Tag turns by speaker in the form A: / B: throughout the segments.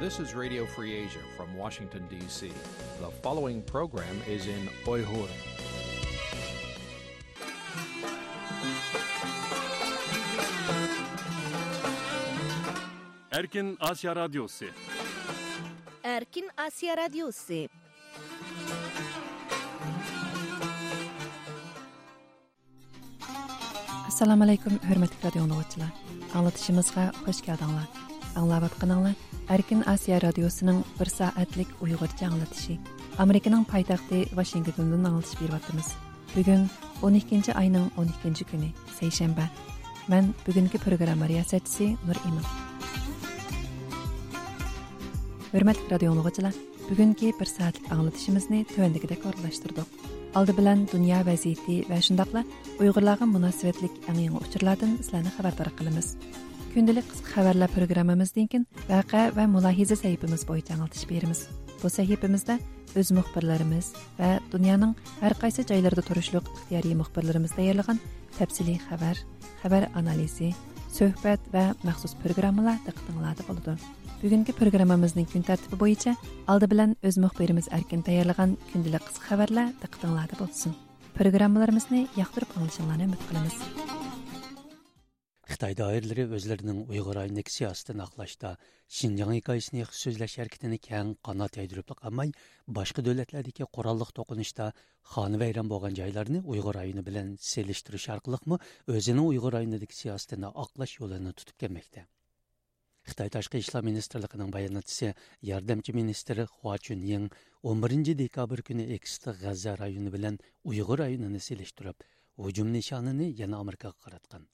A: This is Radio Free Asia from Washington, D.C. The following program is in Uyghur.
B: Erkin Asya Radyosu.
C: Erkin Asya Radyosu.
D: Assalomu alaykum hurmatli radio tinglovchilar anglatishimizga xush keldinglar anglayotganinglar erkin osiyo Radyosu'nun bir soatlik anlatışı. Amerika'nın amerikaning poytaxti vashingtondan bir beryapmiz bugun 12 oyning 12 kuni seshanba Ben bugungi programı riyasetçisi nur İmam. hurmatli radio tinglovchilar bugungi bir soatlik anglatishimizni tuvandagidek o'rinlashtirdik oldi bilan dunyo vaziyati va shundoqla uyg'urlarga munosabatlik eng yangi uchurlardan sizlarni xabardor qilamiz kundalik qisqa xabarlar programmamizdan keyin вакыа va mulohiza sahifamiz bo'yicha аңлатыш beramiz. Bu sahifamizda o'z muxbirlarimiz va dunyoning har qaysi joylarida turishliq ixtiyoriy muxbirlarimiz tayyorlagan тәфсилий xabar xabar analizi suhbat va maxsus programmalar тыңлады булды. bugungi programmamizning kun tartibi bo'yicha алды bilan o'z muxbirimiz erkin tayyorlagan kundalik qisqa xabarlar тыңлады bo'lsin. Programmalarimizni yoqtirib алышыңларны umid qilamiz.
E: Xitay dairələri özlərinin Uyğur ayındakı siyasətini aqlashda Şinjan hekayəsini sözləş hərəkətini kən qanat yaydırıb qalmay, başqa dövlətlərdəki qorallıq toqunuşda xanı vəyran bolğan joylarni Uyğur ayını bilən selishtirish arqılıqmı özünün Uyğur ayındakı siyasətini aqlaş yolunu tutub gəlməkdə. Xitay tashqi İşlər ministrligining bayanatçısı yardımçı ministri Hua Chunying 11 dekabr günü Ekstra G'azza rayonu bilan Uyğur ayını selishtirib, hücum nişanını yana Amerikaga qaratgan.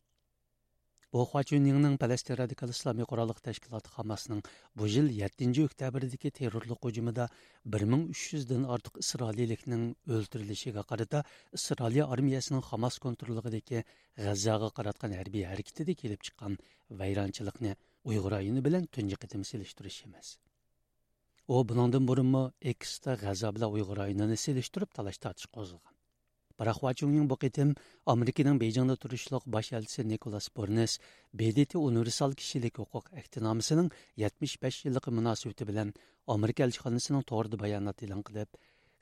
E: Bu Хуачуннingning Palestin radikal islomiy qurolliq tashkiloti Hamasning bu yil 7 oktyabrdagi terrorlik hujumida 1300 dan ortiq isroillikning o'ldirilishiga qarata Isroil armiyasining Hamas kontrolidagi G'azzaga qaratgan harbiy harakatida kelib chiqqan vayronchilikni Uyg'ur ayini bilan tunji qitim selishtirish emas. U buningdan burunmi Eksda G'azza bilan Uyg'ur ayinini selishtirib talash tortish qo'zg'agan. Biroq Вачуңның bu qitim Amerikaning Beyjingda turishliq bosh elchisi Nikolas Bornes BDT universal kishilik huquq aktinomisining 75 yillik munosabati bilan Amerika elchixonasining to'g'rida bayonot e'lon qilib,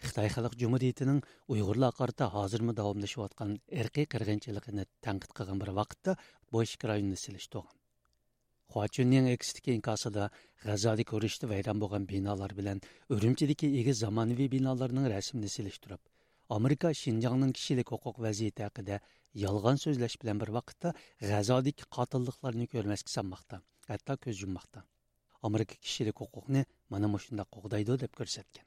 E: Xitoy Xalq Jumhuriyatining Uyg'urlar qarata hozirmi davomlashayotgan irqiy qirg'inchiligini tanqid qilgan bir vaqtda bu ish rayonini silishtirgan. Хуачунның binolar bilan Urumchidagi egiz zamonaviy binolarning rasmini silishtirib, Amerika Şinjanның kişilik hüquq vəziyyəti haqqında yalğan sözləş bilən bir vaqtda G'azodagi qotilliklarni ko'rmasga sanmoqda, hatto ko'z yummoqda. Amerika kishilik huquqni mana shunda qo'g'daydi deb ko'rsatgan.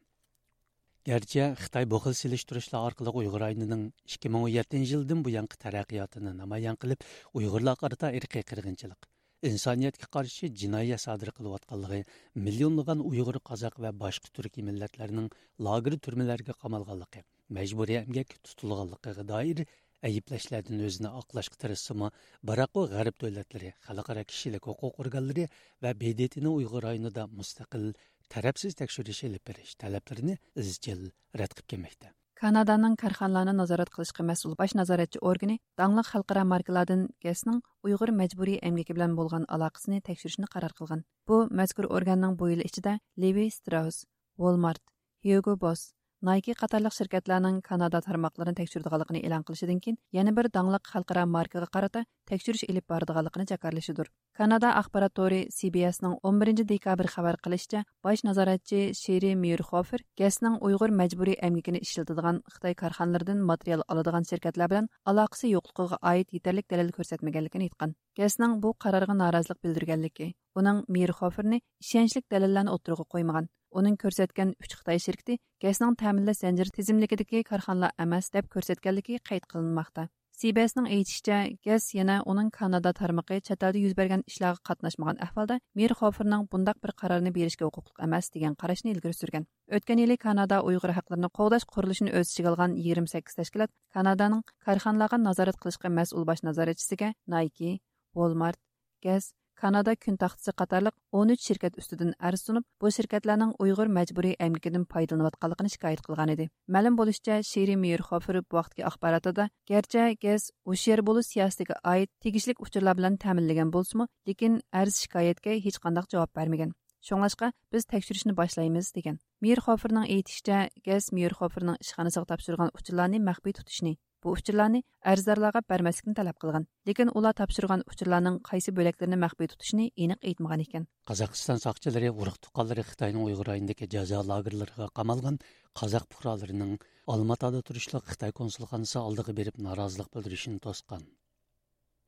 E: Gerçi Xitoy bu xil silishtirishlar orqali Uyg'ur aynining 2017 yildan buyangi taraqqiyotini namoyon qilib, Uyg'urlar qarata irqiy qirg'inchilik, insoniyatga qarshi jinoyat sodir qilayotganligi, millionlagan Uyg'ur, qozoq va boshqa turkiy millatlarning lager turmalarga qamalganligi majburiy emgak tutilganligiga doir ayblashlardan o'zini oqlashga tirishsimi biroq u g'arb davlatlari xalqaro kishilik huquq organlari va bdtni Уйгыр районында mustaqil тарапсыз tekshirish алып бериш talablarini izchil рәт кып kelmoqda
D: Канаданың korxonalarni назарат qilishga мәсул баш назаратчы органы даңлык халыкара markalardan gasning Уйгыр мәҗбүри emgaki bilan булган aloqasini tekshirishni карар кылган. bu мәзкур органның бу ел ичидә levi Strauss, walmart hugo boss Nike қатарлық şirketләрнең Канада тармакларын тәкъшүрдегәнлыгын элан кылышыдан кин, бір даңылық даңлык халыкара маркага qarata тәкъшүриш элеп бардыганлыгын җакарлышыдыр. Канада ахбарат торы CBS-ның 11 декабрь хәбәр кылышча, баш назаратчы Шери Мирхофер гәснең уйгыр мәҗбүри әмгекене эшләтелгән Хытай карханлардан материал алыдыган şirketләр белән алакысы юклыгыга аит yetәрлек дәлил күрсәтмәгәнлыгын әйткән. Гәснең бу карарга наразылык белдергәнлеге, уның Мирхоферне ишенчлек дәлилләрне отырыгы. Оның көрсеткен үш Қытай şirkәте гәзнең тәэминләш зәнҗире тизимлегидәге карханлар эмас деп күрсәткәнлеге қайт қылынмақта. CBS-ның әйтүчә, газ оның Канада тармагы чаталда йөз бергән эшләргә катнашмаган әһвалда Мир Хоферның бундак бер карарны беришкә хукуклык эмас дигән карашны илгәре сүргән. Өткән елы Канада уйгыр хакларын кодаш құрылышын өз ичиге 28 тәшкилат Канаданың карханларга назарат кылышка мәсъул баш назаратчысыга Найки, Walmart, газ Kanada kun taxtisi qatarlıq 13 şirkət üstüdən arz sunub, bu şirkətlərin Uyğur məcburi əmgəkidən faydalanıyotganligini şikayət qilgan edi. Ma'lum bo'lishicha, Sheri Meyerhofer bu vaqtki axborotida, garchi gaz Uşer bo'lish siyosatiga oid tegishli uchurlar bilan ta'minlagan bo'lsa-mu, lekin arz shikoyatga hech qanday javob bermagan. Шоңлашқа biz tekshirishni boshlaymiz degan. Meyerhoferning aytishicha, Gaz Meyerhoferning ishxonasiga topshirgan uchurlarni maxfiy tutishni, bu uchurlarni arzdorlarga bermaslikni talab qilgan. Lekin ular topshirgan uchurlarning qaysi bo'laklarini maxfiy tutishni aniq aytmagan ekan.
E: Qozog'iston soqchilari urug' tuqqanlari Xitoyning Uyg'ur ayindagi jazo lagerlariga qamalgan qozoq fuqarolarining Olmaotada turishliq Xitoy konsulxonasi oldiga berib norozilik.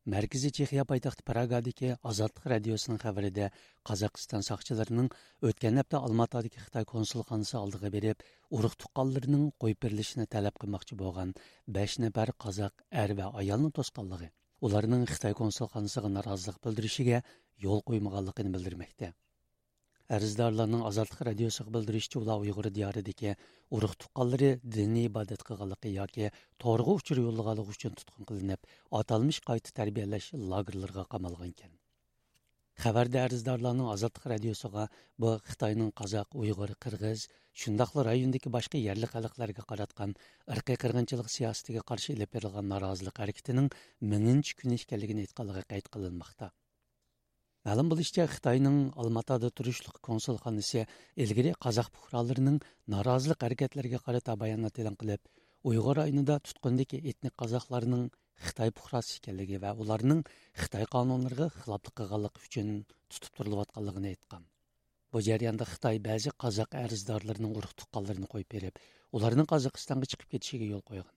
E: Мәркізі Чехия байтақты Парагадеке Азатлық радиосының қабіріде Қазақстан сақшыларының өткен әпті Алматадеке Қытай консулханысы алдығы беріп, ұрық тұққаларының қойып берілішіне тәләп қымақшы болған 5 нәпәр қазақ әрбә аялының тосқалығы. Оларының Қытай консулханысыға наразылық білдірішіге yol qo'ymaganligini bildirmoqda Әріздарларның азаттық радиосыға білдірішчі ular Uyghur diyoridagi urug' tuqqanlari diniy ibodat qilganligi yoki to'g'ri uchur yo'llaganligi uchun tutqun qilinib, atalmish qayta tarbiyalash lagerlariga qamalgan ekan. Xabarda arzdorlarning azodlik radiosiga bu Xitoyning Qozoq, Uyg'ur, Qirg'iz, shundoqla rayondagi boshqa yerli xalqlarga qaratgan irqiy qirg'inchilik siyosatiga qarshi ilib berilgan norozilik harakatining minginchi kuni ekanligini qayd qilinmoqda. Мәлім бұлышча Қытайның Алматады тұрышлық консулханысы әлгірі қазақ бұқраларының наразылық әрекетлерге қарата баянат елін қылып, ұйғыр айныда тұтқындекі этник қазақларының Қытай бұқрасы келігі вә оларының Қытай қанонларғы қылаптық қалық үшін тұтып тұрылып атқалығын айтқан. Бұл жәрянды Қытай бәзі қазақ әріздарларының ұрық тұққаларын қойып беріп, олардың Қазақстанға шығып кетшеге жол қойған.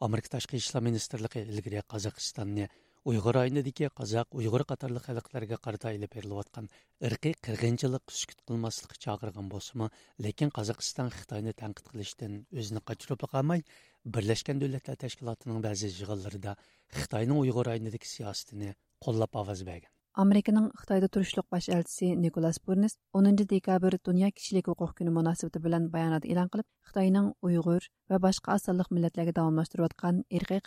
E: Америка ташқы ішлі министрлігі ilgari Қазақстанны uyg'ur aynidiki qozoq uyg'ur qatorli xalqlarga qarata ilib berilayotgan irqiy qirg'inchilik sukut qilmaslikka chaqirgan bo'lsimi lekin qozog'iston xitoyni tanqid qilishdan o'zini qochirib qolmay birlashgan davlatlar tashkilotining ba'zi yig'inlarida xitoyning uyg'ur aynidiki siyosatini qo'llab ovoz bergan
D: xitoyda turishliq турышлык баш nikolas Николас Бурнес 10 dekabr dunyo кишлек huquq kuni munosabati bilan bayonot e'lon qilib xitoyning уйгыр va boshqa асыллык millatlarga дәвамлаштырып аткан иргый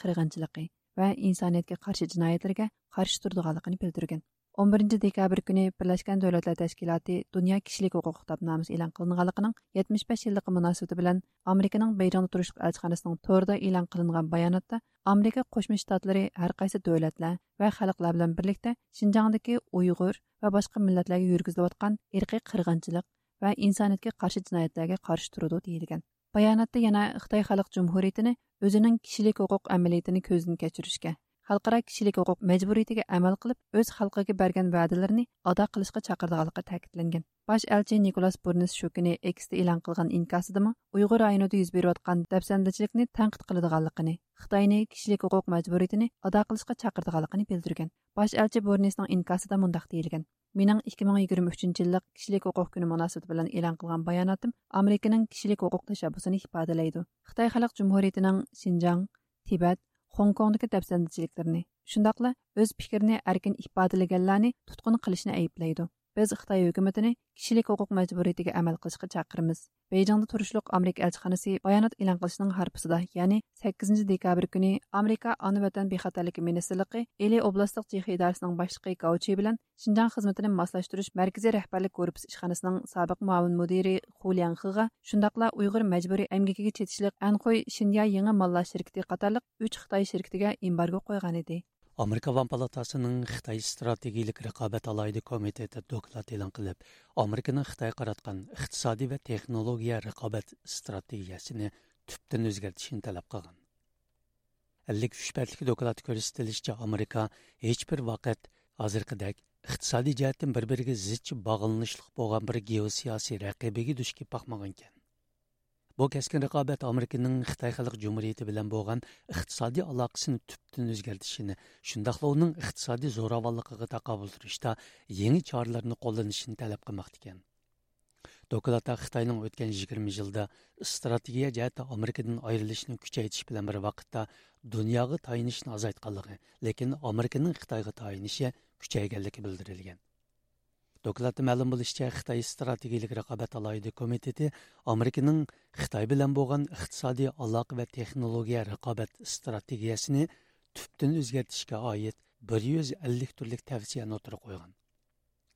D: va insoniyatga qarshi jinoyatlarga qarshi turdiganligini bildirgan. 11 dekabr kuni birlashgan davlatlar tashkiloti dunyo kishilik huquq kitobnomasi e'lon qilinganligining 75 yilligi munosabati bilan amerikaning beyrongda turishliq elchixonasining to'rida e'lon qilingan bayonotda amerika qo'shma shtatlari har qaysi davlatlar va xalqlar bilan birlikda shinjongdagi uyg'ur va boshqa millatlarga yurgizilayotgan irqiy qirg'inchilik va insoniyatga qarshi jinoyatlarga qarshi turadi deyilgan. Bayonotda yana xitoy xalq jumhuriyatini o'zining kishilik huquq amaliyotini ko'zdan kechirishga xalqaro kishilik huquq majburiyatiga amal qilib o'z xalqiga bergan va'dalarini ado qilishga chaqirdiganligi ta'kidlangan. Bosh elchi nikolas burnis shu kuni eksda e'lon qilgan inkasidimi uyg'ur aynida yuz berayotgan dafsandachilikni tanqid qiladiganligini xitoyni kishilik huquq majburiyatini ado qilishga chaqirdiganligini bildirgan. Bosh elchi burnisning inkasida mundoq deyilgan. Менің 2023 yillik kishilik huquq kuni munosabati bilan e'lon qilgan bayonotim Amerikaning kishilik huquq tashabbusini ifodalaydi. Xitoy Xalq Jumhuriyatining shinjang tibat Hong Kongdagi dabsandchiliklarni, shundoqla o'z fikrini erkin ifodalaganlarni tutqun qilishni ayblaydi. Biz Xitoy hukumatini kishilik huquq majburiyatiga amal qilishga chaqiramiz. Beyjingda turishliq Amerika elchixonasi bayonot e'lon qilishining harpisida, ya'ni 8 dekabr kuni Amerika Ona vatan bexatarligi ministrligi Eli oblastlik Chexiya idorasining boshlig'i Gauchi bilan shinjang xizmatini moslashtirish markaziy rahbarlik korpusi ishxonasining sobiq muavin mudiri Xulian Xiga, shundaqla Uyg'ur majburiy emgakiga chetishlik anqo'y Shinya yangi mollar shirkati qatorliq 3 Xitoy shirkitiga embargo qo'ygan edi.
E: Америка Van Палатасының Қытай стратегиялық рәқабәт алайды комитеті доклад елін қылып, Американың Xitoy қаратқан иктисадий ва технология рәқабәт стратегиясен түптән үзгәртишен талап қаған. 53 пәтлек доклад күрсәтелишчә Америка ешбір вақыт вакыт хәзеркедәк иктисадий җәһәттән бер-бергә зич болған бір бер геосиясәт рәқибегә душки кен. Bu keskin raqobat Amerikaning Xitoy Xalq Jumhuriyati bilan bo'lgan iqtisodiy aloqasini tubdan o'zgartirishini, shundaqla uning iqtisodiy zo'ravonligiga taqobil turishda yangi choralarni qo'llanishini talab qilmoqda ekan. Dokladda Xitoyning o'tgan 20 yilda strategiya jihatda Amerikadan ayrilishini kuchaytirish bilan bir vaqtda dunyoga tayinishni azaytganligi, lekin Amerikaning Xitoyga tayinishi kuchayganligi bildirilgan. Докладта мәлім болышча Қытай стратегиялық рақабат алайды комитеті Американың Қытай білен болған иқтисади алақ вә технология рақабат стратегиясын түптен өзгертішке айет 150 түрлік тәвсияны отыры қойған.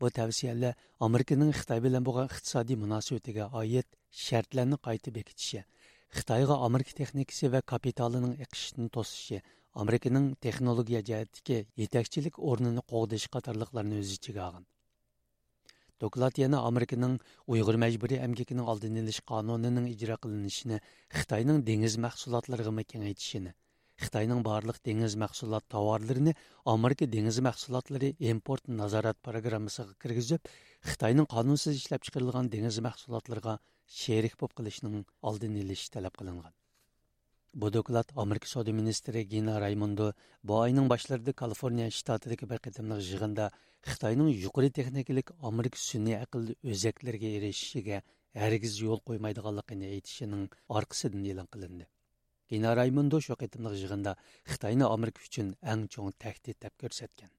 E: Бұл тәвсиялі Американың Қытай білен болған иқтисади мұнасуетіге айет шәртлерні қайты бекітіші, Қытайға Америка техникасы вә капиталының иқшитін тосышы, Американың технология жәйеттіке етәкчілік орнын қоғдыш қатарлықларын өз ішіге алған. Доклад yana Amerikaning Uyg'ur majburiy emgakining oldini olish qonunining ijro qilinishini Xitoyning dengiz mahsulotlariga kengaytishini Xitoyning barliq dengiz mahsulot tovarlarini Amerika dengiz mahsulotlari import nazorat programmasiga kirgizib, Xitoyning qonunsiz ishlab chiqarilgan dengiz mahsulotlariga sherik bo'lib qilishning oldini olish talab qilingan. Bu doklad Amerika Savdo ministri Gina Raymondo bu oyning boshlarida Kaliforniya shtatidagi bir qatimliq yig'inda Xitoyning yuqori texnikalik Amerika sun'iy aqlli o'zaklarga erishishiga hargiz yo'l qo'ymaydiganligini aytishining orqasidan e'lon qilindi. Gina Raymondo shu qatimliq yig'inda Xitoyni Amerika uchun eng chong tahdid deb ko'rsatgan.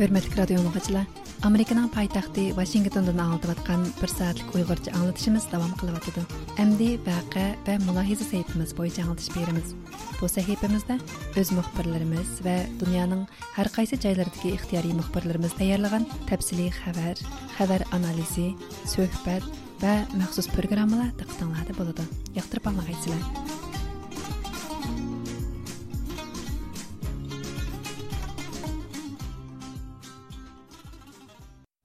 D: Hörmətli radio dinləyicilər, Американың пайтақты Вашингтондан аңлатып атқан бір сәтлік ұйғырча аңлатышымыз давам қылып атыды. Әмді вәқі вә мұлахиза сайтымыз бойынша аңлатыш береміз. Бұл сәйіпімізді өз мұхбірлеріміз вә дүнияның әр қайсы жайлардығы ихтияри мұхбірлеріміз даярлыған тәпсілі хәбәр, хәбәр анализи, сөхбәт вә мәқсус программалар тықтыңлады болады. Яқтырып аңлағайсылар.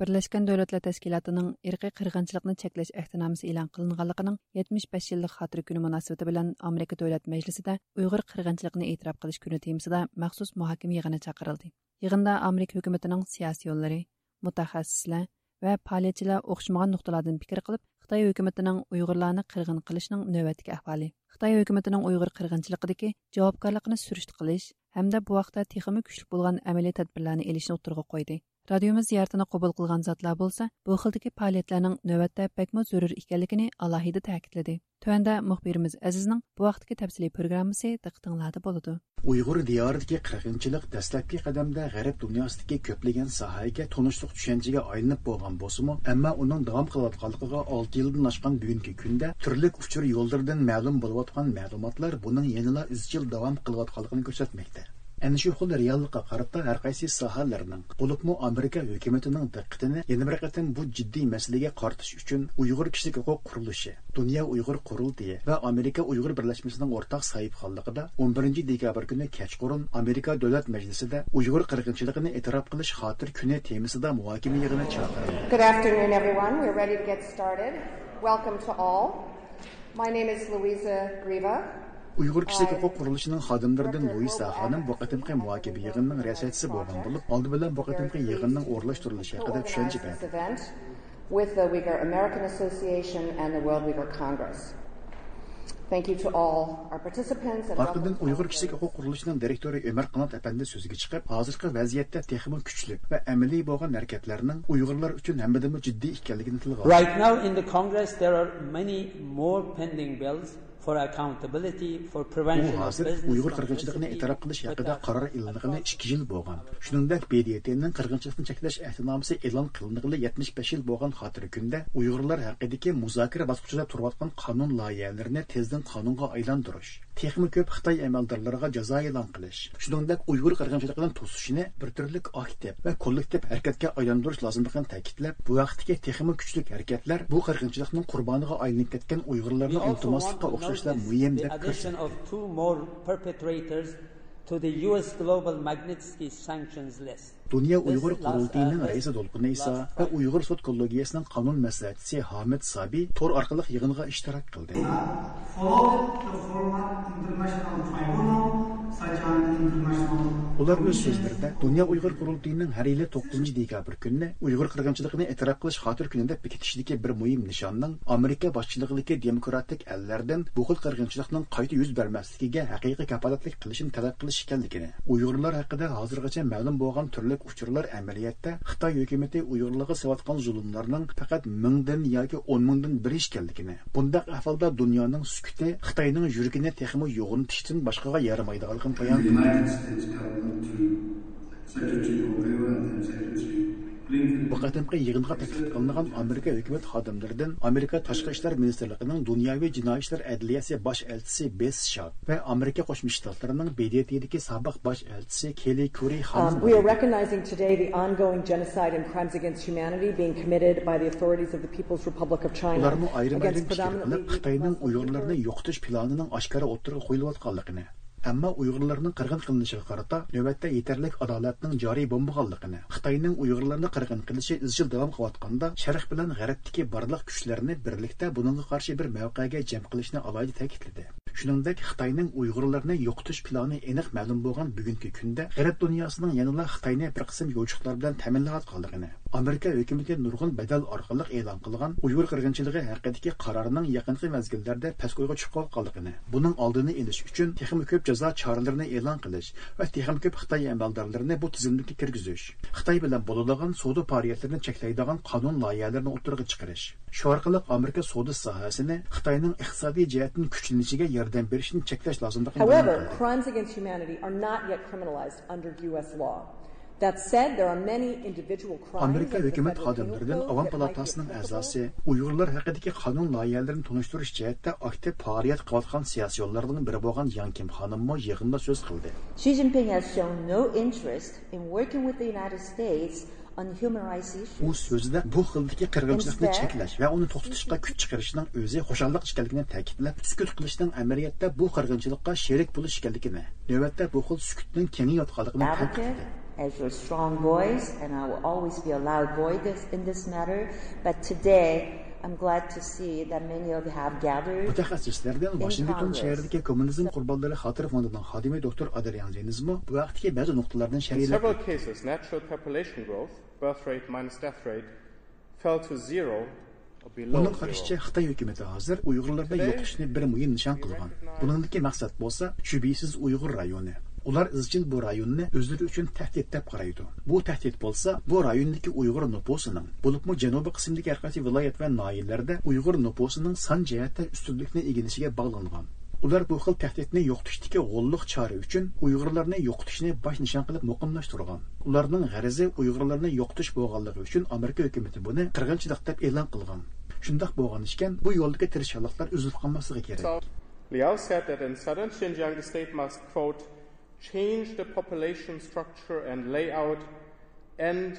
D: Birleşken Devletler Teşkilatı'nın irqi qirg'inchilikni cheklash əhdnaməsi e'lon qilinganligining 75 yillik xatırı günü munosabati bilan Amerika Davlat Majlisida Uyg'ur qırğınçılığını e'tirof qilish kuni temasida məxsus muhokama yig'ini chaqirildi. Yig'inda Amerika hukumatining siyosiy yo'llari, mutaxassislar va faoliyatchilar o'xshamagan nuqtalardan fikr qilib, Xitoy hukumatining Uyg'urlarni qirg'in qilishning navbatdagi ahvoli, Xitoy hukumatining Uyg'ur qirg'inchiligidagi javobgarlikni surishti qilish hamda bu vaqtda texmi kuchli bo'lgan amaliy tadbirlarni elishni o'tirg'a qo'ydi. Radiomiz ziyoratini qabul qilgan zotlar bo'lsa, bu xildagi faoliyatlarning navbatda bakmo zarur ekanligini alohida ta'kidladi. Tuanda muxbirimiz Azizning bu vaqtdagi tafsiliy programmasi diqqatinglarda bo'ladi.
B: Uyg'ur diyoridagi qirg'inchilik dastlabki qadamda g'arb dunyosidagi ko'plagan sohaga tunishliq tushunchaga aylanib bo'lgan bo'lsa-mu, ammo uning davom qilayotganligiga 6 yildan oshgan bugungi kunda turli uchur yollardan ma'lum bo'layotgan ma'lumotlar buning yanada izchil davom qilayotganligini ko'rsatmoqda. Әнә шу хил реаллыкка карата һәр кайсы сахаларның, булыпмы Америка хөкүмәтенең диккәтен яңа бер кытым бу җитди мәсьәләгә картыш өчен Уйгыр кешелек хукук курылышы, Дөнья Уйгыр курылтыы ва Америка Уйгыр берләшмәсенең ортак саһипханлыгында 11 декабрь көне кечкурын Америка Дәүләт Мәҗлесендә Уйгыр кыргынчылыгын итраф кылыш хатыр көне темасында мухакима чакырылды.
F: Good afternoon everyone. We're ready to get started. Welcome to all. My name is Louisa
B: Uyğur Kişilik Hüquq Quruluşunun xadimlerinden Luisa xanım bu qatımqi muhakibi yığınının rəsətçisi bolğan bulup, aldı bilen bu qatımqi yığınının orlaşdırılışı haqqında düşünce verdi.
F: With the Uyghur American Association and the World Uyghur Congress. Thank you to all our participants.
B: Ardından Uyğur Kişilik Hüquq Quruluşunun direktörü Ömer Qanat əpəndi sözüge çıxıb, hazırki vəziyyətdə texmin küçlük və əməli bolğan hərəkətlərinin Uyğurlar üçün həm də ciddi ikənligini tilgə
G: Right now in the Congress there are many more pending bills for accountability for prevention
B: u hozir uyg'ur qirg'inchiligini e'tirof qilish haqida qaror e'lon 2 yil bo'lgan. Shuningdek bdtning qirg'inchilikni cheklash ahdnomasi e'lon qilinig'ili 75 yil bo'lgan xotira kunda uyg'urlar haqidagi muzokara bosqichida turayotgan qonun loyihalarini tezdan qonunga aylantirish texmi ko'p xitoy amaldorlariga jazo e'lon qilish shuningdek uyg'ur qirg'inchiligidan to'sishni bir turlik aktiv va kollektiv harakatga aylantirish lozimligini ta'kidlab bu vaqtdagi texmi kuchli harakatlar bu qirg'inchilikning qurboniga aylanib ketgan uyg'urlarni unutmaslikqa o'xshash ko'rsatishlar muhim deb
G: to the US Global Magnitsky Sanctions List.
B: Dünya Uyghur Qurultayının rəisi Dolqun İsa və Uyghur Sud Kollegiyasının qanun məsləhətçisi Hamid Sabi tor arqalıq yığınğa iştirak qıldı. Ular öz sözlərində Dünya Uyğur Qurultayının hər ili 9 dekabr gününü Uyğur qırğınçılığını etiraf qilish xotir günündə bekitişdəki bir mühim nişanның Amerika başçılığındakı demokratik əllərdən bu xil qırğınçılıqның qayta yüz verməsligiga haqiqiy kafolatlik qilishini talab qilish ekanligini, Uyğurlar haqida hozirgacha ma'lum bo'lgan turli كۆپچىلىك ئۇچۇرلار ئەمەلىيەتتە خىتاي ھۆكۈمىتى ئۇيغۇرلارغا سېۋاتقان زۇلۇملارنىڭ پەقەت مىڭدىن yoki o'n مىڭدىن بىر ئىش ئىكەنلىكىنى بۇنداق ئەھۋالدا دۇنيانىڭ سۈكۈتى خىتاينىڭ يۈرىكىنى تېخىمۇ يوغىنىتىشتىن باشقىغا يارىمايدىغانلىقىنى بايان قىلدى Вакытын кы йыгынга таклиф Amerika Америка хөкүмәт Amerika Америка ташкы эшләр министрлыгының дөньяви җинаи эшләр әдлиясе баш Bes Бес Ша Amerika Америка Кушма Штатларының BDT'дәге сабык баш элчисе Келли Кури
F: ханым. We are recognizing today the ongoing genocide and crimes against humanity being committed by the of the People's Republic of China.
B: Qo'yilayotganligini ammo uyg'urlarning qirg'in qilinishiga qarata navbatda yetarlik adolatning joriy bo'lmaganligini xitoyning uyg'urlarni qirg'in qilishi izchil davom qilayotganda sharq bilan g'arbdagi barliq kuchlarni birlikda bunga qarshi bir mavqega jam qilishni alohida ta'kidladi. Shuningdek xitoyning uyg'urlarni yo'qotish plani aniq ma'lum bo'lgan bugungi kunda g'arb dunyosining yanada xitoyni bir qism yo'lchiqlar bilan ta'minlayotganligini amerika hukumati nurg'un badal orqali e'lon qilgan uyg'ur qirg'inchiligi haqidagi qarorining yaqinqi mezgillarda pastgo'yga tushib qolganligini buning oldini olish uchun texmi ko'p jazo choralarini e'lon qilish va texmi ko'p xitoy amaldorlarini bu tizimlikka kirgizish xitoy bilan bo'ladigan savdo faoliyatlarini cheklaydigan qonun loyihalarini o'tirg'a chiqarish shu orqali amerika savdo sohasini xitoyning iqtisodiy jihatdan kuchlanishiga yordam berishni cheklash lozimligini
F: However, crimes against humanity are not yet criminalized under U.S. law.
B: Amerika hukumat xodimlaridan avam palatasining a'zosi uyg'urlar haqidagi qonun loyihalarini tunishtirish jihatda aktiv faoliyat qilayotgan siyosiyonlardan biri bo'lgan yan kim xonimmo yig'inda so'z qildi
H: Xi Jinping has shown no interest in working with the United States on human rights
B: u
H: issues.
B: so'zida bu xildagi qirg'inchilikni cheklash va uni to'xtatishga kuch chiqarishning o'zi xo'shallik ekanligini ta'kidlab sukut qilishning amaliyotda bu qirg'inchilikqa sherik bo'lish ekanligini navbatda bu xil sukutning kengayotganligini ta'kidladi
H: as your strong voice, and I will always be a loud voice in this matter. But today, I'm glad to see that many of you have gathered.
B: mutaxassislardan Washington shahridagi kommunizm qurbonlari xotira fondining xodimi doktor Adrian Zenizmo bu vaqtdagi ba'zi nuqtalardan
I: In
B: sharhlab
I: several cases, natural population growth, birth rate minus death rate, fell to zero or below
B: Uning qarashicha
I: zero.
B: Xitoy hukumati hozir Uyg'urlarda yo'qotishni bir muhim nishon qilgan. Buningdagi maqsad bo'lsa, shubhasiz Uyg'ur rayoni. Ular izchil bu rayonni o'zlari uchun tahdid deb qaraydi. Bu tahdid bo'lsa, bu rayondagi Uyg'ur nufusining, bo'libmi janubiy qismdagi har qaysi viloyat va noyillarda Uyg'ur nufusining son jihatda ustunlikni eginishiga bog'langan. Ular bu xil tahdidni yo'qotishdagi g'olliq chora uchun Uyg'urlarni yo'qotishni bosh nishon qilib muqimlashtirgan. Ularning g'arizi Uyg'urlarni yo'qotish bo'lganligi uchun Amerika hukumati buni qirg'inchilik deb e'lon qilgan. Shundoq bo'lgan ishkan bu yo'ldagi tirishchiliklar uzilib qolmasligi kerak.
I: Liao said that in southern Xinjiang, the state must, quote, change the population structure and layout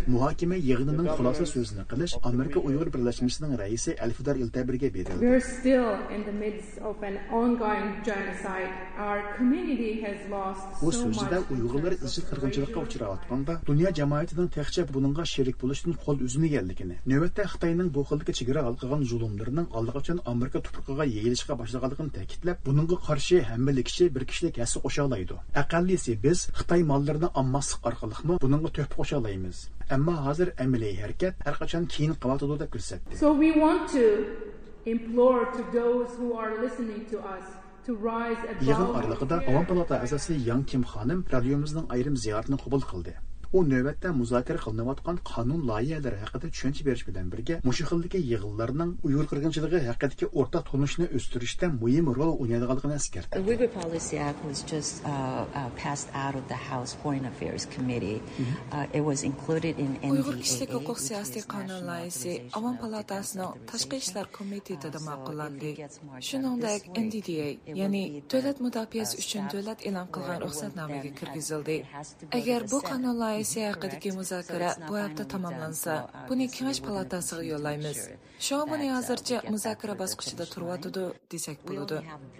B: Muhakime yığınının xulasa sözünü qılış Amerika Uyğur Birləşməsinin rəisi Əlfidar İltəbirgə verildi.
J: We are still in the midst of an ongoing genocide. Our community has lost so much.
B: Bu sözdə Uyğurlar izci qırğınçılığa uçrayotqanda dünya cəmiyyətinin təkcə bununğa şerik buluşdun qol üzünü gəldikini, növbətdə Xitayının bu xildəki çigira alqıqan zulmlarının üçün Amerika tuproquna yeyilişqə başlığanlığını təkidləb, bununğa qarşı həmməlikçi bir kişilik həssi qoşalaydı. Əqəllisi biz Xitay mallarını ammasıq arqalıqmı bununğa töhfə qoşalayız olamiz ammo hozir amaliy harakat har qachon keyin qilyotidi deb ko'rsatdi
J: So we want to implore to those who are listening to us
B: yig'in
J: fear
B: Avam palata a'zosi Yang Kim xonim radiomizning ayrim ziyoratini qabul qildi. U navbatda muzokara qilinayotgan qonun loyihalari haqida tushuncha berish bilan birga mushu xildagi yig'inlarning Uyg'ur qirg'inchiligi haqidagi o'rtaq tunishni o'stirishda muhim rol o'ynaydiganligini eskartdi.
H: The Uyghur Policy Act was just uh, uh, passed out of the House Foreign Affairs Committee. Uh, it was included in NDAA,
K: uyg'ur kishilik huquq siyosiy qonun loyihasi
H: of
K: palatasining tashqi ishlar komitetida ma'qullandi shuningdek NDDA ya'ni davlat mudofaasi
H: uh,
K: uchun davlat e'lon qilgan ruxsatnomaga kirgizildi agar bu qonun loyihasi
H: Mhm,
K: haqidagi muzokara
H: So it's not
K: bu hafta tamomlansa buni kengash palatasiga
H: continue to
K: yo'llaymiz
H: ensure
K: buni hozircha muzokara bosqichida
H: finish
K: turyotidi desak bo'ladi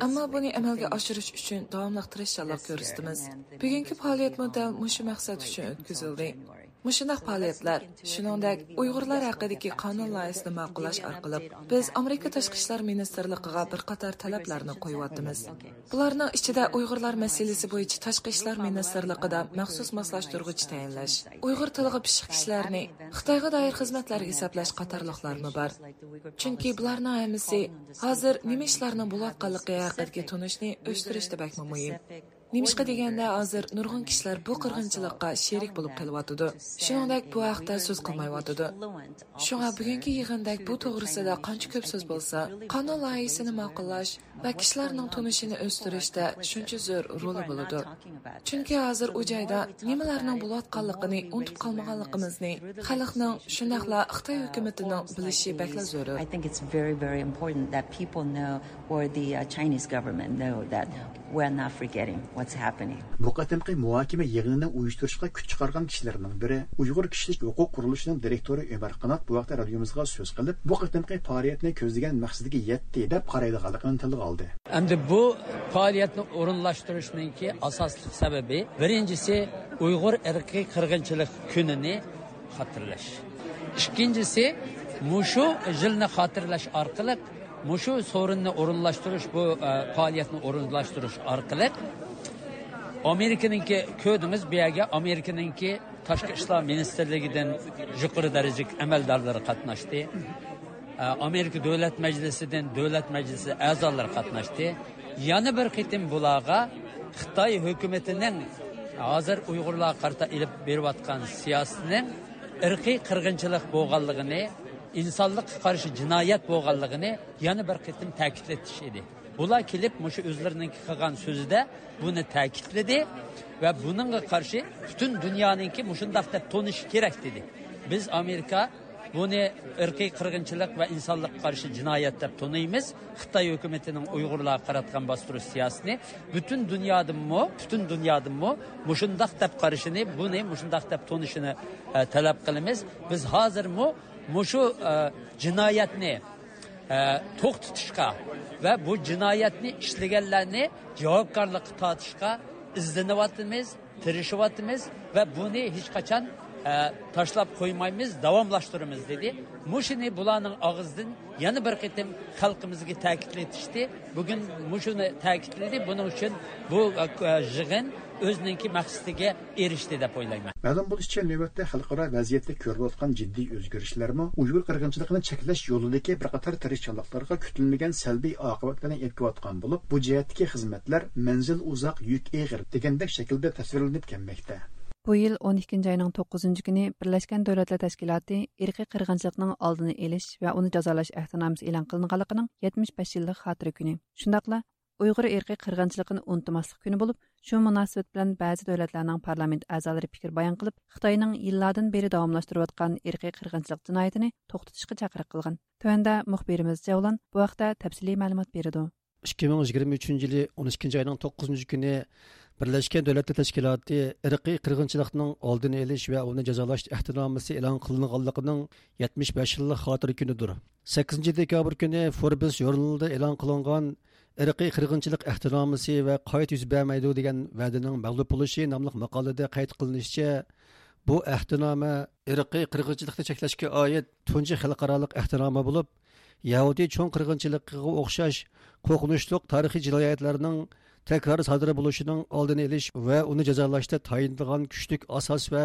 K: ammo buni amalga oshirish uchun davomli tirishchanlik
H: this
K: ko'rsatamiz bugungi
H: numbers
K: faoliyat
H: will
K: model
H: on
K: maqsad uchun
H: until
K: o'tkazildi
H: January.
K: faoliyatlar shuningdek uyg'urlar haqidagi qonun loyihasini ma'qullash orqali biz amerika tashqi ishlar ministrligiga bir qator talablarni qo'yyapmiz bularning ichida uyg'urlar masalasi bo'yicha tashqi ishlar ministrligida maxsus moslashtirg'ich tayinlash uyg'ur tiliga pishiq kishilarni xitoyga doir xizmatlarga hisoblash qatorliqlarmi bor chunki bularning hammasi hozir nima ishlarni bo'layotganligi haqidagi tunishni o'stirishda bakmi muhim Немишqa deganda hozir nurg'un kishilar bu qirg'inchilikqa sherik bo'lib qelyotidi. Shuningdek bu haqda so'z qilmayotidi. Shunga bugungi yig'inda bu to'g'risida qancha ko'p so'z bo'lsa, qonun лайысыны ma'qullash va kishilarning tunishini o'stirishda шүнчі зөр roli bo'ladi. Chunki hozir u joyda nimalarning bo'layotganligini unutib qolmaganligimizni xalqning shundaqla Xitoy hukumatining bilishi бәклі зөрі.
H: I think it's very, very important that people know, or the uh, Chinese government know, that we're not forgetting what what's happening.
B: Bu qatimqi muhokama yig'inini uyushtirishga kuch chiqargan kishilarning biri Uyg'ur kishilik huquq qurilishining direktori Umar Qanot bu vaqtda radiomizga so'z qilib, bu qatimqi faoliyatni ko'zlagan maqsadiga yetdi deb qaraydiganligini tilga oldi.
L: Endi bu faoliyatni o'rinlashtirishninki asosli sababi birinchisi Uyg'ur irqiy qirg'inchilik kunini xotirlash. Ikkinchisi mushu yilni xotirlash orqali mushu sorunni o'rinlashtirish bu e, faoliyatni o'rinlashtirish orqali amerikaniki ko'dimiz bu yerga amerikaniki tashqi ishlar ministrligidan yuqori darajalik amaldorlari qatnashdi amerika davlat majlisidan davlat majlisi a'zolari qatnashdi yana bir qitim bularga xitoy hukumatining hozir uyg'urlarga qarata ilib berayotgan siyosatining irqiy qirg'inchilik bo'lganligini insonlikqa qarshi jinoyat bo'lganligini yana bir qitim ta'kidlatish edi Bula kelip muşu özlerinin kıkan sözü de bunu təkidledi ve bununla karşı bütün dünyanın ki muşundaq da tonuş gerek dedi. Biz Amerika bunu ırkı kırgınçılık ve insanlık karşı cinayet deb tonuymiz. Xitay hükümetinin Uygurluğa qaratqan bastırış siyasetini bütün dünyadan mı, bütün dünyadan mı muşundaq deb karışını, bunu muşundaq deb tonuşunu e, talep qilimiz. Biz hazır mı muşu e, cinayetini to'xtatishga va bu jinoyatni ishlaganlarni javobgarlikqa tortishga izlanyapmiz tirishyapmiz va buni hech qachon e, tashlab qo'ymaymiz davomlashtiramiz dedi. Mushuni bularning og'zidan yana bir qitim xalqimizga ta'kidlatishdi. Bugun mushuni ta'kidladi. Buning uchun bu e, yig'in o'ziniki maqsadiga erishdi deb o'ylayman
B: ma'lum bo'lishicha navbatda xalqaro vaziyatda ko'rilayotgan jiddiy o'zgarishlarmi uyg'ur qirg'inchiligini cheklash yo'lidagi bir qator tirishchanliklarga kutilmagan salbiy oqibatlarni yetkazayotgan bo'lib bu jihatdagi xizmatlar manzil uzoq yuk eg'ir degandek shaklda tasvirlanib kelmoqda
D: Bu yil 12 ayning 9 kuni Birlashgan Davlatlar Tashkiloti irqiy qirg'inchilikning oldini olish va uni jazolash ahdnomasi e'lon qilinganligining 75 yillik xotira kuni. Shundaqla uyg'ur irqi qirg'inchiligini unutmaslik kuni bo'lib, shu munosabat bilan ba'zi davlatlarning parlament a'zolari fikr bayon qilib, Xitoyning yillardan beri davomlashtirayotgan irqi qirg'inchilik jinoyatini to'xtatishga chaqiriq qilgan. Tuanda muxbirimiz Javlon bu haqda tafsiliy ma'lumot berdi.
M: 2023 yılı 12. ayının 9. günü Birleşken Devletler Teşkilatı Irqi qırğınçılıqның алдын eliş ve onu cezalaş ihtinamisi elan qılınğanlığının 75 yıllık hatırı günüdür. 8. dekabr kuni Forbes jurnalında e'lon qilingan irqiy qirg'inchilik ahdnomasi va qayt yuz bermaydi degan va'daning mag'lub bo'lishi nomli maqolada qayd qilinishicha bu ahtinoma irqiy qirg'inchilikni cheklashga oid tunji xalqaroliq ahtinoma bo'lib yahudiy cho'ng qirg'inchiligiga o'xshash qo'rqinchli tarixiy jinoyatlarning takror sodir bo'lishining oldini olish va uni jazolashda tayinlagan kuchlik asos va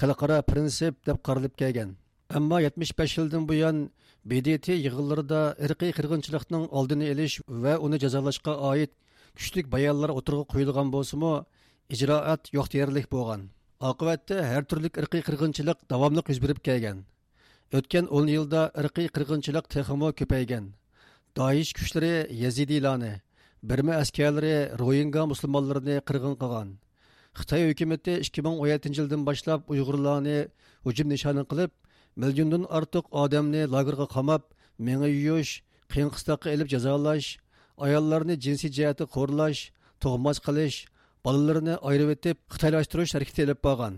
M: xalqaro prinsip deb qaralib kelgan. Ammo 75 yildan buyon bdt yig'inlarida irqiy qirg'inchilikning oldini olish va uni jazolashga oid kuchlik bayonlar o'tirg'a qo'yilgan bo'lsimi ijroat yo'q deyarlik bo'lgan. Oqibatda har turli irqiy qirg'inchilik davomli yuz berib kelgan. O'tgan 10 yilda irqiy qirg'inchilik texmo ko'paygan. Doish kuchlari yazidiylarni birma askarlari ro'yinga musulmonlarni qirg'in qilgan. Xitoy hukumati 2017 yildan boshlab uyg'urlarni hujum nishoni qilib milliondan ortiq odamni lagerga qamab menga yuyish qiyin qistoqqa ilib jazolash ayollarni jinsiy jihati qo'rlash tug'mas qilish bolalarni ayirib etib xitoylashtirish harakati ilib borgan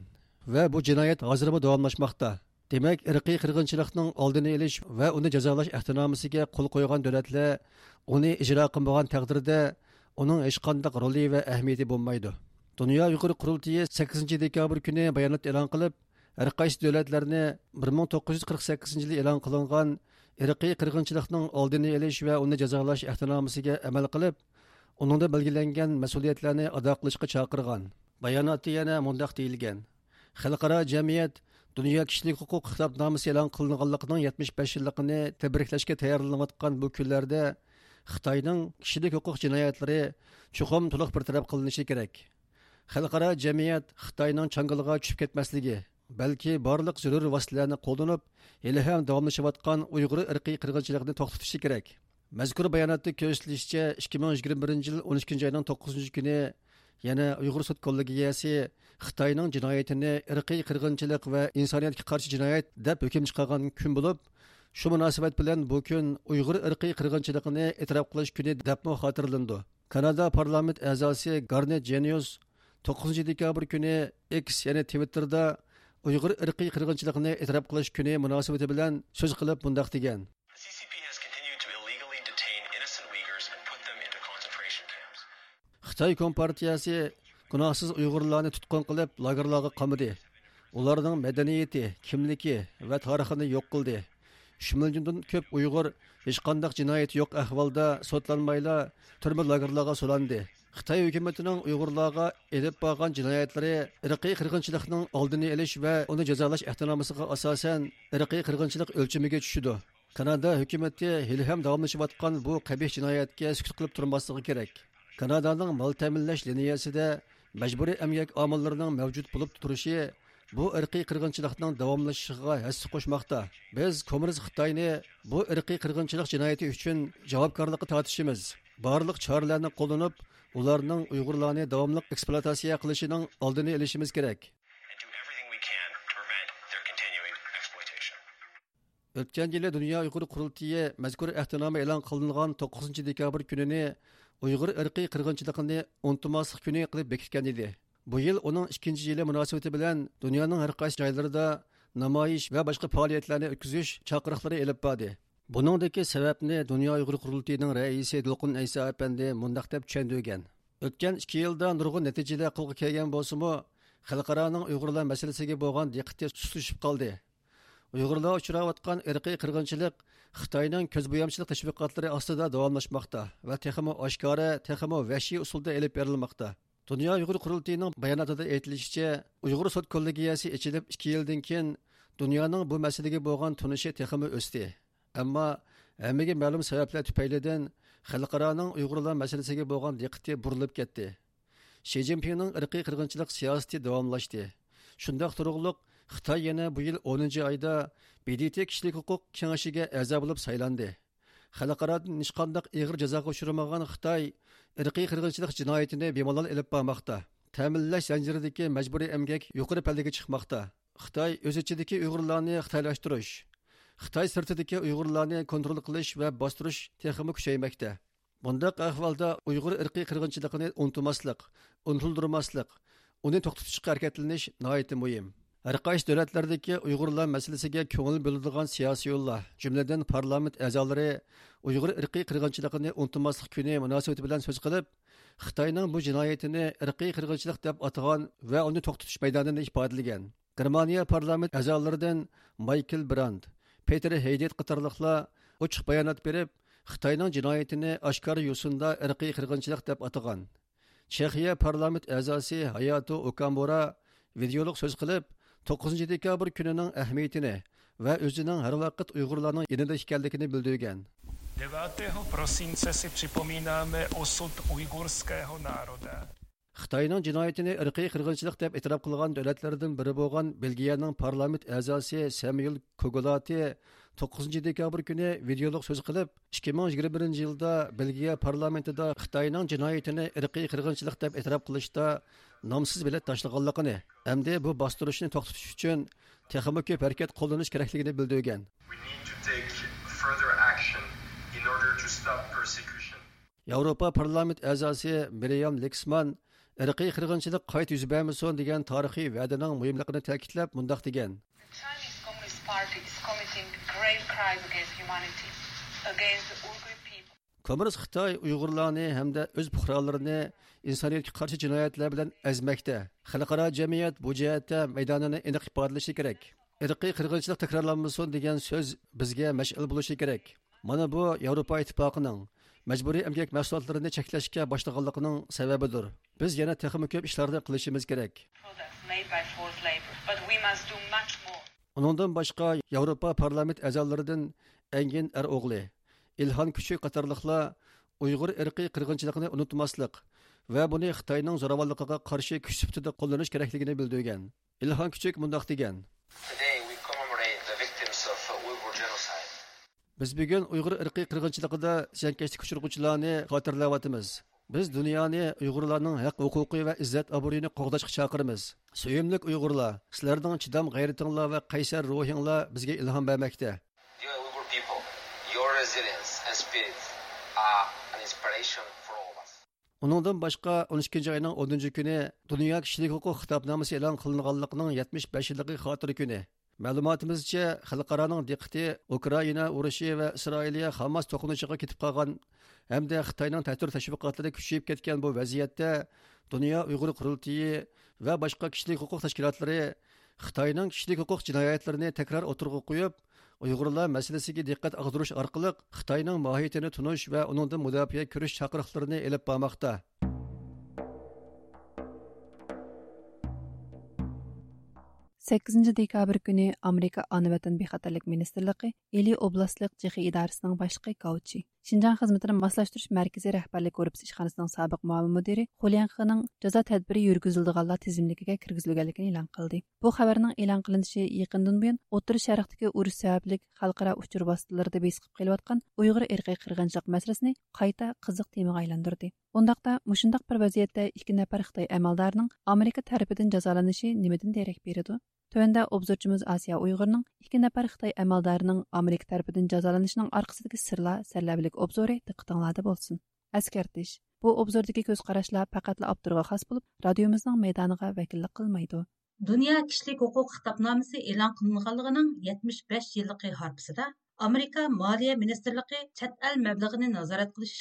M: va bu jinoyat hozirmi davomlashmoqda demak irqiy qirg'inchilikning oldini olish va uni jazolash ahtinomisiga qo'l qo'ygan davlatlar uni ijro qilmagan taqdirda uning hech qanday roli va ahamiyati bo'lmaydi dunyo yuqori qurultiyi sakkizinchi dekabr kuni bayonot e'lon qilib har qaysi davlatlarni bir ming to'qqiz yuz qirq sakkizinchi yili e'lon qilingan irqiy qirg'inchilikning oldini olish va uni jazolash ahtinomisiga amal qilib uningda belgilangan mas'uliyatlarni ado qilishga chaqirgan bayonotda yana mundoq deyilgan xalqaro jamiyat dunyo kishilik huquq kitobnomasi e'lon qilinganligining yetmish besh yilligini tabriklashga tayyorlanayotgan bu kunlarda xitoyning kishilik huquq jinoyatlari chuqum to'liq bir taraf qilinishi kerak xalqaro jamiyat xitoyning changaliga tushib ketmasligi balki barliq zarur vositalarni qo'llanib hali ham davomlashayotgan uyg'ur irqiy qirg'inchilikni to'xtatishi kerak. Mazkur bayonotda ko'rsatilishicha ikki ming yigirma birinchi yil o'n ikkinchi oyning to'qqizinchi kuni yana uyg'ur sud kollegiyasi xitoyning jinoyatini irqiy qirg'inchilik va insoniyatga qarshi jinoyat deb hukm chiqargan kun bo'lib shu munosabat bilan bu kun uyg'ur irqiy qirg'inchiligini e'tirof qilish kuni debmi xotirlandi. Kanada parlament a'zosi garnet jenius 9 dekabr kuni x ya'ni twitterda uyg'ur irqiy qirg'inchilikni e'tirof qilish kuni munosabati bilan so'z qilib bundoq degan. Xitoy kompartiyasi gunohsiz uyg'urlarni tutqun qilib lagerlarga qamidi ularning madaniyati kimligi va tarixini yo'q qildi. Uch milliondan ko'p uyg'ur hech qandaq jinoyat yo'q ahvolda sotlanmayla turma lagerlarga solandi xitoy hukumatining uyg'urlarga elib borgan jinoyatlari irqiy qirg'inchilikning oldini olish va uni jazolash ehtimomisiga asosan irqiy qirg'inchilik o'lchamiga tushidi kanada hukumati hali ham davomlashayotgan bu qabih jinoyatga sukut qilib turmasligi kerak. Kanadaning mol ta'minlash liniyasida majburiy emgak omillarining mavjud bo'lib turishi bu irqiy qirg'inchilikning davomlashishiga hassa qo'shmoqda. Biz kommunist xitoyni bu irqiy qirg'inchilik jinoyati uchun javobgarlikqa tortishimiz barliq choralarni qo'llanib ularning uyg'urlarni davomli ekspluatatsiya qilishining oldini olishimiz kerak. O'tgan yili dunyo uyg'ur qurultiyi mazkur ahdnoma e'lon qilingan to'qqizinchi dekabr kunini uyg'ur irqiy qirg'inchiligini unutmaslik kuni qilib bekitgan edi. Bu yil uning ikkinchi yili munosabati bilan dunyoning har qaysi joylarida namoyish va boshqa faoliyatlarni o'tkazish chaqiriqlari ilib bordi. Buningdagi sababni dunyo uyg'ur qurultiyining raisi dilqin ayso apandi mundaq deb tushundirgan o'tgan 2 yilda nurg'un natijalar qo'lga kelgan bo'lsimi xalqaroning uyg'urlar masalasiga bo'lgan diqqati sustlashib qoldi. Uyg'urlar uchrayotgan irqiy qirg'inchilik xitoyning ko'zbo'yamchilik tashviqotlari ostida davomlashmoqda va texmo oshkora texmo vahshiy usulda elib berilmoqda. Dunyo uyg'ur qurultiyining bayonotida aytilishicha uyg'ur sud kollegiyasi ichilib ikki yildan keyin dunyoning bu masalaga bo'lgan tunishi texmo o'sdi. Ammo hammaga e, ma'lum sabablar tufaylidan xalqaroning uyg'urlar masalasiga bo'lgan diqqati burilib ketdi. Shi zinpinning irqiy qirg'inchilik siyosati davomlashdi shundoq turug'liq xitoy yana bu yil 10 oyda bdt kishilik huquq kengashiga a'zo bo'lib saylandi. Xalqarodan hech qandaq ig'ir jazoga uchramagan xitoy irqiy qirg'inchilik jinoyatini bemalol ilib bormoqda. Ta'minlash zanjiridagi majburiy emgak yuqori pallaga chiqmoqda. Xitoy o'z ichidagi uyg'urlarni xitoylashtirish xitoy sirtidagi uyg'urlarni kontrol qilish va bostirish texmi kuchaymoqda. Bundaq ahvolda uyg'ur irqiy qirg'inchiligini unutmaslik unutildirmaslik uni to'xtatishga harakatlanish nihoyatda muhim. Har qaysi davlatlardagi uyg'urlar masalasiga ko'ngil bo'ladigan siyosiy yo'llar jumladan parlament a'zolari uyg'ur irqiy qirg'inchiligini unutmaslik kuni munosabati bilan so'z qilib xitoyning bu jinoyatini irqiy qirg'inchilik deb atagan va uni to'xtatish maydonini ifodalagan germaniya parlament a'zolaridan maykl brand peter heydet qatorliqlar ochiq bayonot berib xitoyning jinoyatini oshkor yo'sinda irqiy qirg'inchilik deb atagan chexiya parlament a'zosi Hayato okamora videoliq so'z qilib 9 dekabr kunining ahamiyatini va o'zining har vaqt uyg'urlarning yanida ekanligini bildirgan
N: 9. prosince si připomínáme osud ujgurského národa.
M: Xitoyning jinoyatini irqiy qirg'inchilik deb e'tirof qilgan davlatlardan biri bo'lgan belgiyaning parlament a'zosi samuel kogolati 9 dekabr kuni videoliq so'z qilib 2021 yilda belgiya parlamentida xitoyning jinoyatini irqiy qirg'inchilik deb e'tirof qilishda nomsiz bilet tashlaganligini hamda bu bostirishni to'xtatish uchun texmi ko'p harakat qo'llanish kerakligini bildirgan. Yevropa parlament a'zosi miriam leksman irqiy qirg'inchilik qayta yuz bermasin degan tarixiy va'daning muhimligini ta'kidlab mundoq degan. Kommunist xitoy uyg'urlarni hamda o'z puhralarini insoniyatga qarshi jinoyatlar bilan azmakda xalqaro jamiyat bu jihatda maydonini aniq ifodalashi kerak irqiy qirg'inchilik takrorlanmasin degan so'z bizga mash'al bo'lishi kerak mana bu yevropa ittifoqining majburiy emgak mahsulotlarini cheklashga boshlaganligining sababidir. Biz yana texmi ko'p ishlarni qilishimiz kerak. Uningdan boshqa yevropa parlament a'zolaridan angin ar o'g'li ilhon kuchi qatorliqlar uyg'ur irqiy qirg'inchiligini unutmaslik va buni xitoyning zo'ravonligiga qarshi kuch sifatida qo'llanish kerakligini bildirgan. Ilhon kuchuk mundoq degan. Biz bugun uyg'ur irqiy qirg'inchiligida ziyonkashlik uchirg'uvchilarni xotirlayapmiz. Biz dunyoni uyg'urlarning haq huquqi va izzat obro'yini qo'g'dashga chaqiramiz. Suyimlik uyg'urlar sizlarning chidam g'ayratinglar va qaysar ruhinglar bizga ilhom bermoqda. Uningdan boshqa 12 oyning 10 kuni Dunyo kishilik huquq xitobnomasi e'lon qilinganligining 75 yilligi xotira kuni. Ma'lumotimizcha, xalqaroning diqqati Ukraina urushi va Isroiliya Hamas to'qinishiga ketib qolgan hamda Xitoyning ta'sir tashviqotlari kuchayib ketgan bu vaziyatda Dunyo Uyg'ur qurultiyi va boshqa kishilik huquq tashkilotlari Xitoyning kishilik huquq jinoyatlarini takror o'tirg'a qo'yib, Uyg'urlar masalasiga diqqat og'dirish orqali Xitoyning mohiyatini tunish va uningdan mudofaa ko'rish chaqiriqlarini elib bormoqda.
D: 8 dekabr kuni Amerika Ana vatan bexatarlik ministrligi Eli oblastlik Cexi idorasining boshlig'i Gauchi, Шинжан xizmatini moslashtirish markaziy rahbarlik korpusi ishxonasining sobiq muavin mudiri Xulyanxining jazo tadbiri yurgizildiganlar tizimligiga kirgizilganligini e'lon qildi. Bu xabarning e'lon qilinishi yaqindan buyon O'rta Sharqdagi urush sababli xalqaro uchur vositalarida besqib kelayotgan Uyg'ur irqiy qirg'inchilik masalasini qayta qiziq temaga aylantirdi. Undaqda mushundaq bir vaziyatda ikki nafar Xitoy amaldorining Amerika tarafidan jazolanishi nimadan derak beradi? Төвәндә обзорчымыз Асия Уйгырның ике нәфәр Хытай әмәлдарының Америка тарафыдан жазаланышының аркасындагы сырлар сәрләблек обзоры диqqәтеңләрдә булсын. Әскәртиш. Бу обзордагы күз карашлар фақатлы авторга хас булып, радиомызның мәйданыга вәкиллек кылмайды.
O: Dünya Kişilik Hukuk Kitapnamesi e'lon qilinganligining 75 yillik harpisida Amerika Moliya Ministrligi chet el mablag'ini nazorat qilish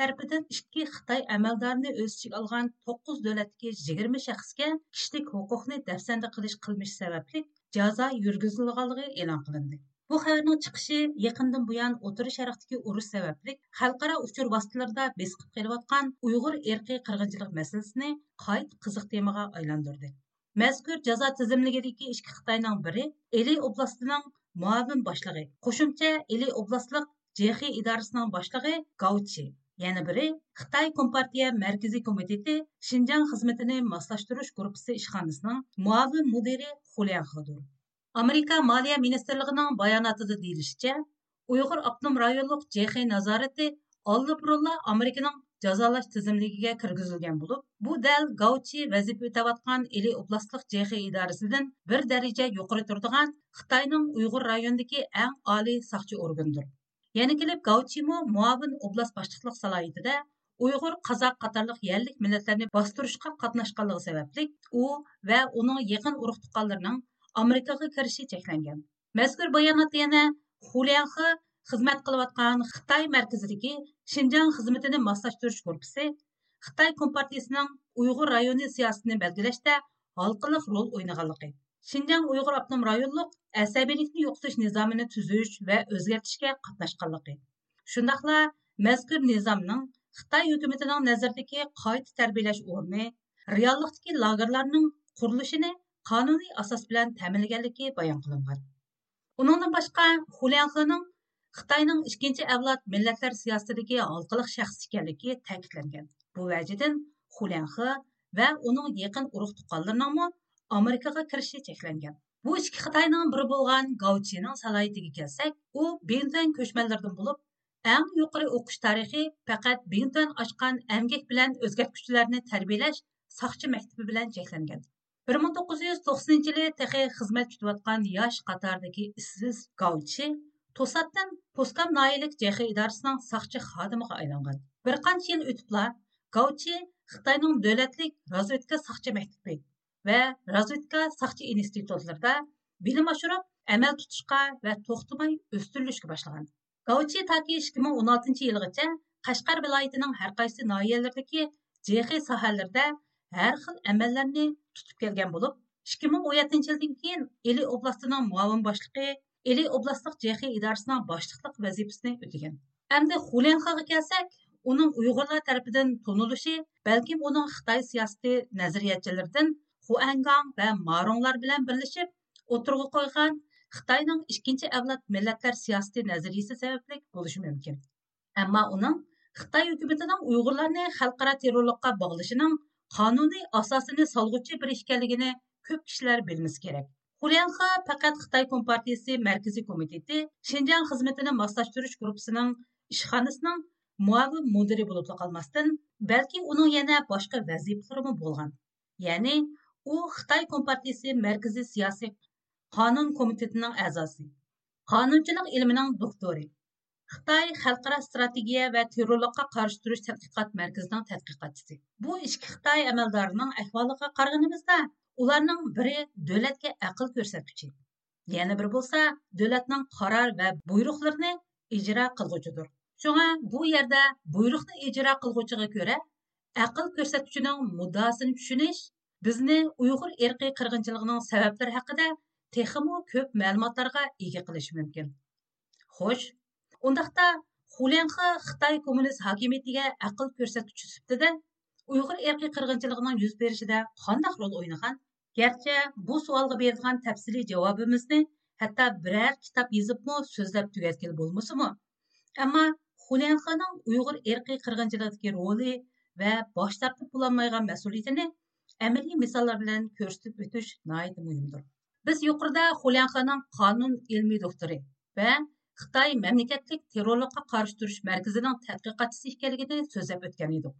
O: tarafidan ikki Xitoy amaldorini o'z ichiga olgan 9 davlatdagi 20 shaxsga kishilik huquqni dafsanda qilish qilmishi sababli jazo yurgizilganligi e'lon qilindi. Bu xabarning chiqishi yaqindan buyon O'tir Sharqdagi urush sababli xalqaro uchur vositalarida besqib kelayotgan Uyg'ur erkiy. Mazkur jazo tizimligidagi ikki Xitoyning biri Eli muavin boshlig'i qo'shimcha ili oblastlik jexi idorasining boshlig'i gauchi yana biri xitoy kompartiya markaziy komiteti shinjang xizmatini moslashtirish gruppasi ishxonasining muavin mudiri xulyanxidir amerika moliya ministrligining bayonotida deyilishicha uyg'ur abnum rayonlik jexi nazorati oldinburunla amerikaning jazolash tizimligiga kirgizilgan bo'lib bu dal gauchi vazifa o'tayotgan ili oblastlik jexi idorasidan bir daraja yuqori turadigan xitoyning uyg'ur rayonidagi eng oliy soqchi organdir yana kelib gauchimo muavin oblast boshliqlik salohiyatida uyg'ur qozoq qatorliq yerlik millatlarni bostirishga qatnashganligi sababli u va uning yaqin urug' tuqqanlarining amerikaga kirishi cheklangan mazkur xizmat qilayotgan xitoy markazidagi shinjang xizmatini moslashtirish korpusi xitoy kompartiyasining uyg'ur rayoni siyosatini belgilashda halqiliq rol o'ynaganligi shinjang uyg'ur abnum rayonliq asabiylikni yo'qotish nizomini tuzish va o'zgartirishga qatnashganligi shundoqla mazkur nizomning xitoy hukumatining nazaridagi qayta tarbiyalash o'rni reallikdagi lagerlarning qurilishini qonuniy asos bilan ta'minlaganligi bayon qilingan uningdan boshqa xulyanxining xitoyning ikkinchi avlod millatlar siyosatidagi halqiliq shaxs ekanligi ta'kidlangan. Bu vajidan xulyanxi va uning yaqin urug' tuqqanlarining amerikaga kirishi cheklangan. Bu ichki xitoyning biri bo'lgan gauchining salohiyatiga kelsak u bintuan ko'chmanlardan bo'lib eng yuqori o'qish tarixi faqat bintuan ochgan amgak bilan o'zgartuvchilarni tarbiyalash soqchi maktabi bilan cheklangan. bir ming to'qqiz xizmat kutayotgan yosh Qatardagi issiz kutayotgan توساتتىن پوسكام ناھىيىلىك جېخى ئىدارىسىنىڭ ساقچى хадымыға айланған. Бір قانچە يىل ئۆتۈپلا Гаучи خىتاينىڭ دۆلەتلىك رازۋېدكا ساقچى مەكتىپى ۋە رازۋېدكا ساقچى ئىنستىتۇتلىرىدا білім ئاشۇرۇپ ئەمەل تۇتۇشقا ۋە توختىماي ئۆستۈرۈلۈشكە باشلىغان Гаучи تاكى ئىككى مىڭ ئون ئالتىنچى يىلغىچە قەشقەر ۋىلايىتىنىڭ ھەرقايسى ناھىيەلىرىدىكى جېخى ساھەلىرىدە ھەر خىل 2017 مىڭ يىلدىن كېيىن ئىلى ئىلى ئوبلاستلىق جېخى ئىدارىسىنىڭ باشلىقلىق ۋەزىپىسىنى ئۆتىگەن Әмді خۇليەنخاغا كەلسەك ئۇنىڭ ئۇيغۇرلار оның تونۇلۇشى بەلكىم ئۇنىڭ خىتاي سىياسىتى نەزەرىيەتچىلىرىدىن خۇەنگاڭ ۋە مارۇڭلار بىلەن بىرلىشىپ ئوتتۇرىغا قويغان خىتاينىڭ ئىككىنچى ئەۋلاد مىللەتلەر سىياسىتى نەزەرىيىسى سەۋەبلىك بولۇشى مۇمكىن ئەمما ئۇنىڭ خىتاي ھۆكۈمىتىنىڭ ئۇيغۇرلارنى خەلقئارا تېررورلۇققا باغلىشىنىڭ قانۇنىي ئاساسىنى سالغۇچى بىر ئىكەنلىكىنى көп керек. Хурянха пәкәт Қытай Компартиясы Мәркізі комитеті Шинжан қызметіні маслаштырыш группасының ішханысының муави мудiri болып қалмастан, бәлкі оның яна башқа құрымы болған. Яғни u xitoy kompartiyasi markaziy сиясы qonun комитетінің a'zosi qonunchilik ilmining докторы, Қытай xalqaro Стратегия va terrorlikqa qarshi turish tadqiqot markazining tadqiqotchisi bu ichki қытай amaldorining ahvoliga ularning biri davlatga aql ko'rsatuvchi yana biri bo'lsa davlatning qaror va buyruqlarini ijro qilg'uchidir shunga bu yerda buyruqni ijro qilg'uchiga ko'ra aql ko'rsatuvchining muddosini tushunish bizni uyg'ur irqiy qirg'inchiligining sabablari haqida texmu ko'p ma'lumotlarga ega qilishi mumkin. Xo'sh xulianxi xitoy kommunist hokimiyatiga aql ko'rsatuvchi sifatida uyg'ur erkiy qirg'inchiligining yuz berishida qandaq rol o'ynagan? garchi bu savolga beradigan tafsiliy javobimizni hatto biror kitob yozibmi so'zlab tugatgan bo'lmasimi ammo xulianxaning uyg'ur erkiy qirg'inchiligidagi roli va bosh tortib bo'lolmaydigan mas'uliyatini amaliy misollar bilan ko'rsatib o'tish muhimdir Biz yuqorida Xulianxaның qonun ilmiy doktori va Xitoy mamlakatlik terrorlikqa qarshi turish markazining tadqiqotchisi ekanligini so'zlab o'tgan edik.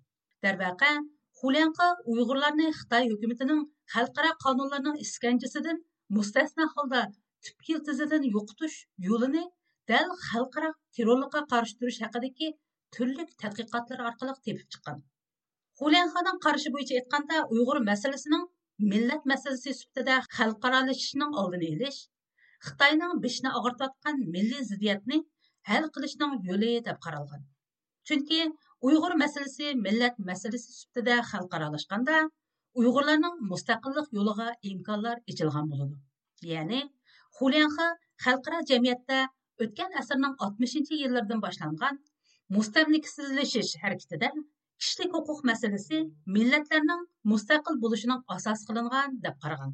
O: Darvaqa, Xulianxa Uyg'urlarni Хытай хөкүмәтенең халыкара канунларның искәнҗесеннән mustasno халда tub yiltizidan юктыш yo'lini дәл халыкара террорлыкка каршы турыш haqidagi төрле тадқиқатлар аркылы тепип чыккан. Xulianxaning каршы bo'yicha aytganda Uyg'ur masalasining millat masalasi sifatida xalqaralashishning oldini olish xitoyning bishni og'irtayotgan milliy ziddiyatni hal qilishning yo'li deb qaralgan chunki uyg'ur masalasi millat masalasi sifatida xalqaralashganda uyg'urlarning mustaqillik yo'liga imkonlar ichilgan bo'ladi ya'ni xulianxa xalqaro jamiyatda o'tgan asrning oltmishinchi yillaridan boshlangan mustamlikasizlashish harakatida kishilik huquq masalasi millatlarning mustaqil bo'lishining asos qilingan deb qaragan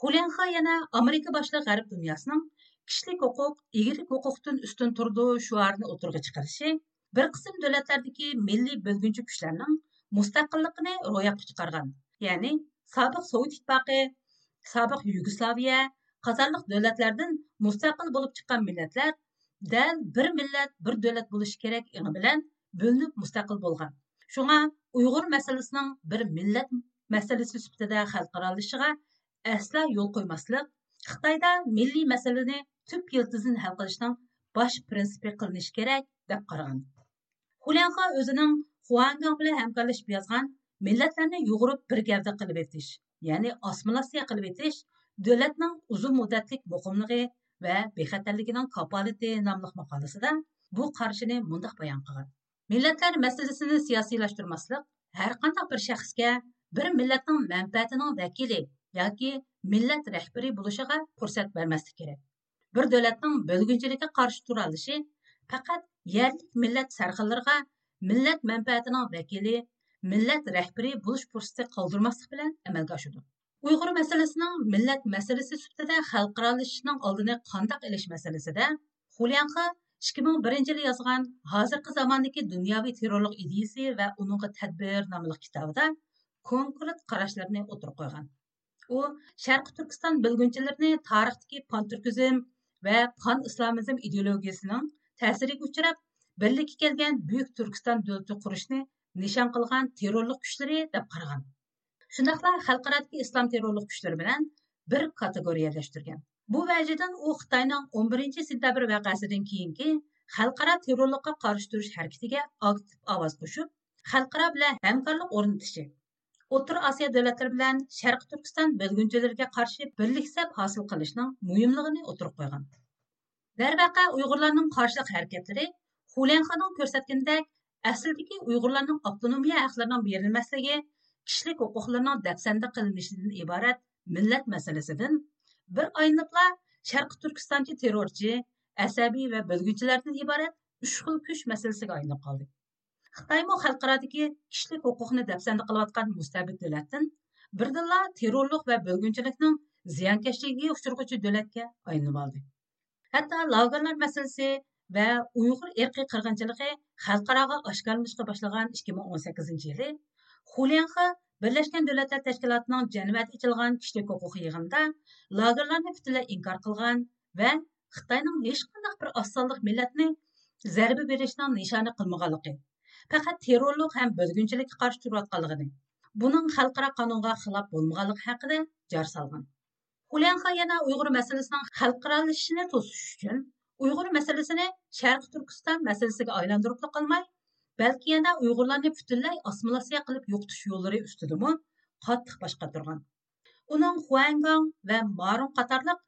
O: xulianxa yana amerika boshliq g'arb dunyosining kishilik huquq egrik huquqdan ustun turdi shuarini o'tirg'a chiqarishi bir qism davlatlardagi milliy bo'lgunchi kuchlarning mustaqilligini ro'yobga chiqargan ya'ni sobiq sovet ittifoqi sobiq yugoslaviya qatorliq davlatlardan mustaqil bo'lib chiqqan millatlar dal bir millat bir davlat bo'lishi kerak bilan bo'linib mustaqil bo'lgan Шуңа уйғур мәсьәлесенең бер милләт мәсьәлесе сүптедә халыкаралашыга әсла юл қоймаслык Хитаида милли мәсьәләне төп йылтызын хәл кылышның баш принципы кылыныш керек дип караган. Хуляха өзінің Хуангаң біле әмкарлашып язған «Милләтләрне юғырып бір гәвді қылып етіш», яғни асмаласия қылып етіш, дөләтнің ұзын мұдәтлік мұқымлығы вә бейхәттерлігінің капалеті намлық мақаласыда бұл қаршыны мұндақ баян қылған. Милләтләр мәселесіні сиясилаштырмаслық, әр қандақ бір шәхіске бір милләтнің мәнпәтінің вәкілі, яки милләт рәхбері болушыға пұрсәт бермәсті керек. Бір дөләтнің бөлгіншілігі қаршы тұралышы Faqat yerlik millet sarxılarına millet manfaatining vakili millet rahbari bo'lish fursati qoldirmaslik bilan amalga aşıdı. uyg'ur məsələsinin millet məsələsi sübtədə xalqaralışının aldığını qandaq eləş masalasida Xulyanxa 2001 yılı yozgan hozirgi zamondagi dunyoviy terrorluq ideyesi va uning tadbir namlıq kitobida konkret qarashlarni o'tirib qo'ygan u Şərqi turkiston bilgünçilərini tarixdəki pan-türkizm və pan-islamizm ideologiyasının ta'siriga uchrab birlikka kelgan buyuk turkiston davlati qurishni nishon qilgan terrorlik kuchlari deb qaragan shundoqla xalqarodagi islom terrorlik kuchlari bilan bir kategoriyalashtirgan Bu vajidan u Xitayның 11 sentabr vaqasidan keyingi xalqaro terrorlikqa qarshi turish harakatiga aktiv ovoz qo'shib xalqaro bilan hamkorlik ornatishi, O'rta Osiyo davlatlari bilan Sharq Turkiston bo'lgunchilarga qarshi birliksab hosil qilishning muhimligini o'tirib qo'ygan. Darvaqa Uyg'urlarning qarshilik harakatlari Xulanxoning ko'rsatgandek aslidagi Uyg'urlarning avtonomiya haqlarining berilmasligi, kishilik huquqlarining dafsanda qilinishidan iborat millat masalasidan bir oyniqla sharqi turkistonchi terrorchi, asabiy va bölgücülərdən iborat uch xil kuch masalasiga aylanib qoldi. Xitoymi xalqarodagi kishilik huquqni dafsanda qilayotgan mustabid davlatdan birdilla terrorlik va bo'lgunchilikning ziyonkashligiga uchrag'uvchi davlatga aylanib oldi. Hatto lagerlar masalasi va Uyg'ur erkiy qirg'inchiligi xalqaroga oshkorlanishga boshlagan 2018 yili Xulianxa Birleşken Devletler Teşkilatı'nın cennet içilgan kişilik hukuk yığında lagerlarni butunlay inkor qilgan va xitoyning hech qanday bir osonliq millatni zarba berishning nishoni qilmaganligi faqat terrorlik ham bo'lgunchilikka qarshi turayotganligini buning xalqaro qonunga xilof bo'lmaganligi haqida jar solgan. Xulianxa yana Uyg'ur masalasining xalqaralashishini to'sish uchun uyg'ur masalasini sharqi turkiston masalasiga aylantirib qolmay balki yana uyg'urlarni butunlay assimilyatsiya qilib yo'qotish yo'llari ustidami qattiq bosh qotirgan uning huangang va marun qatorliq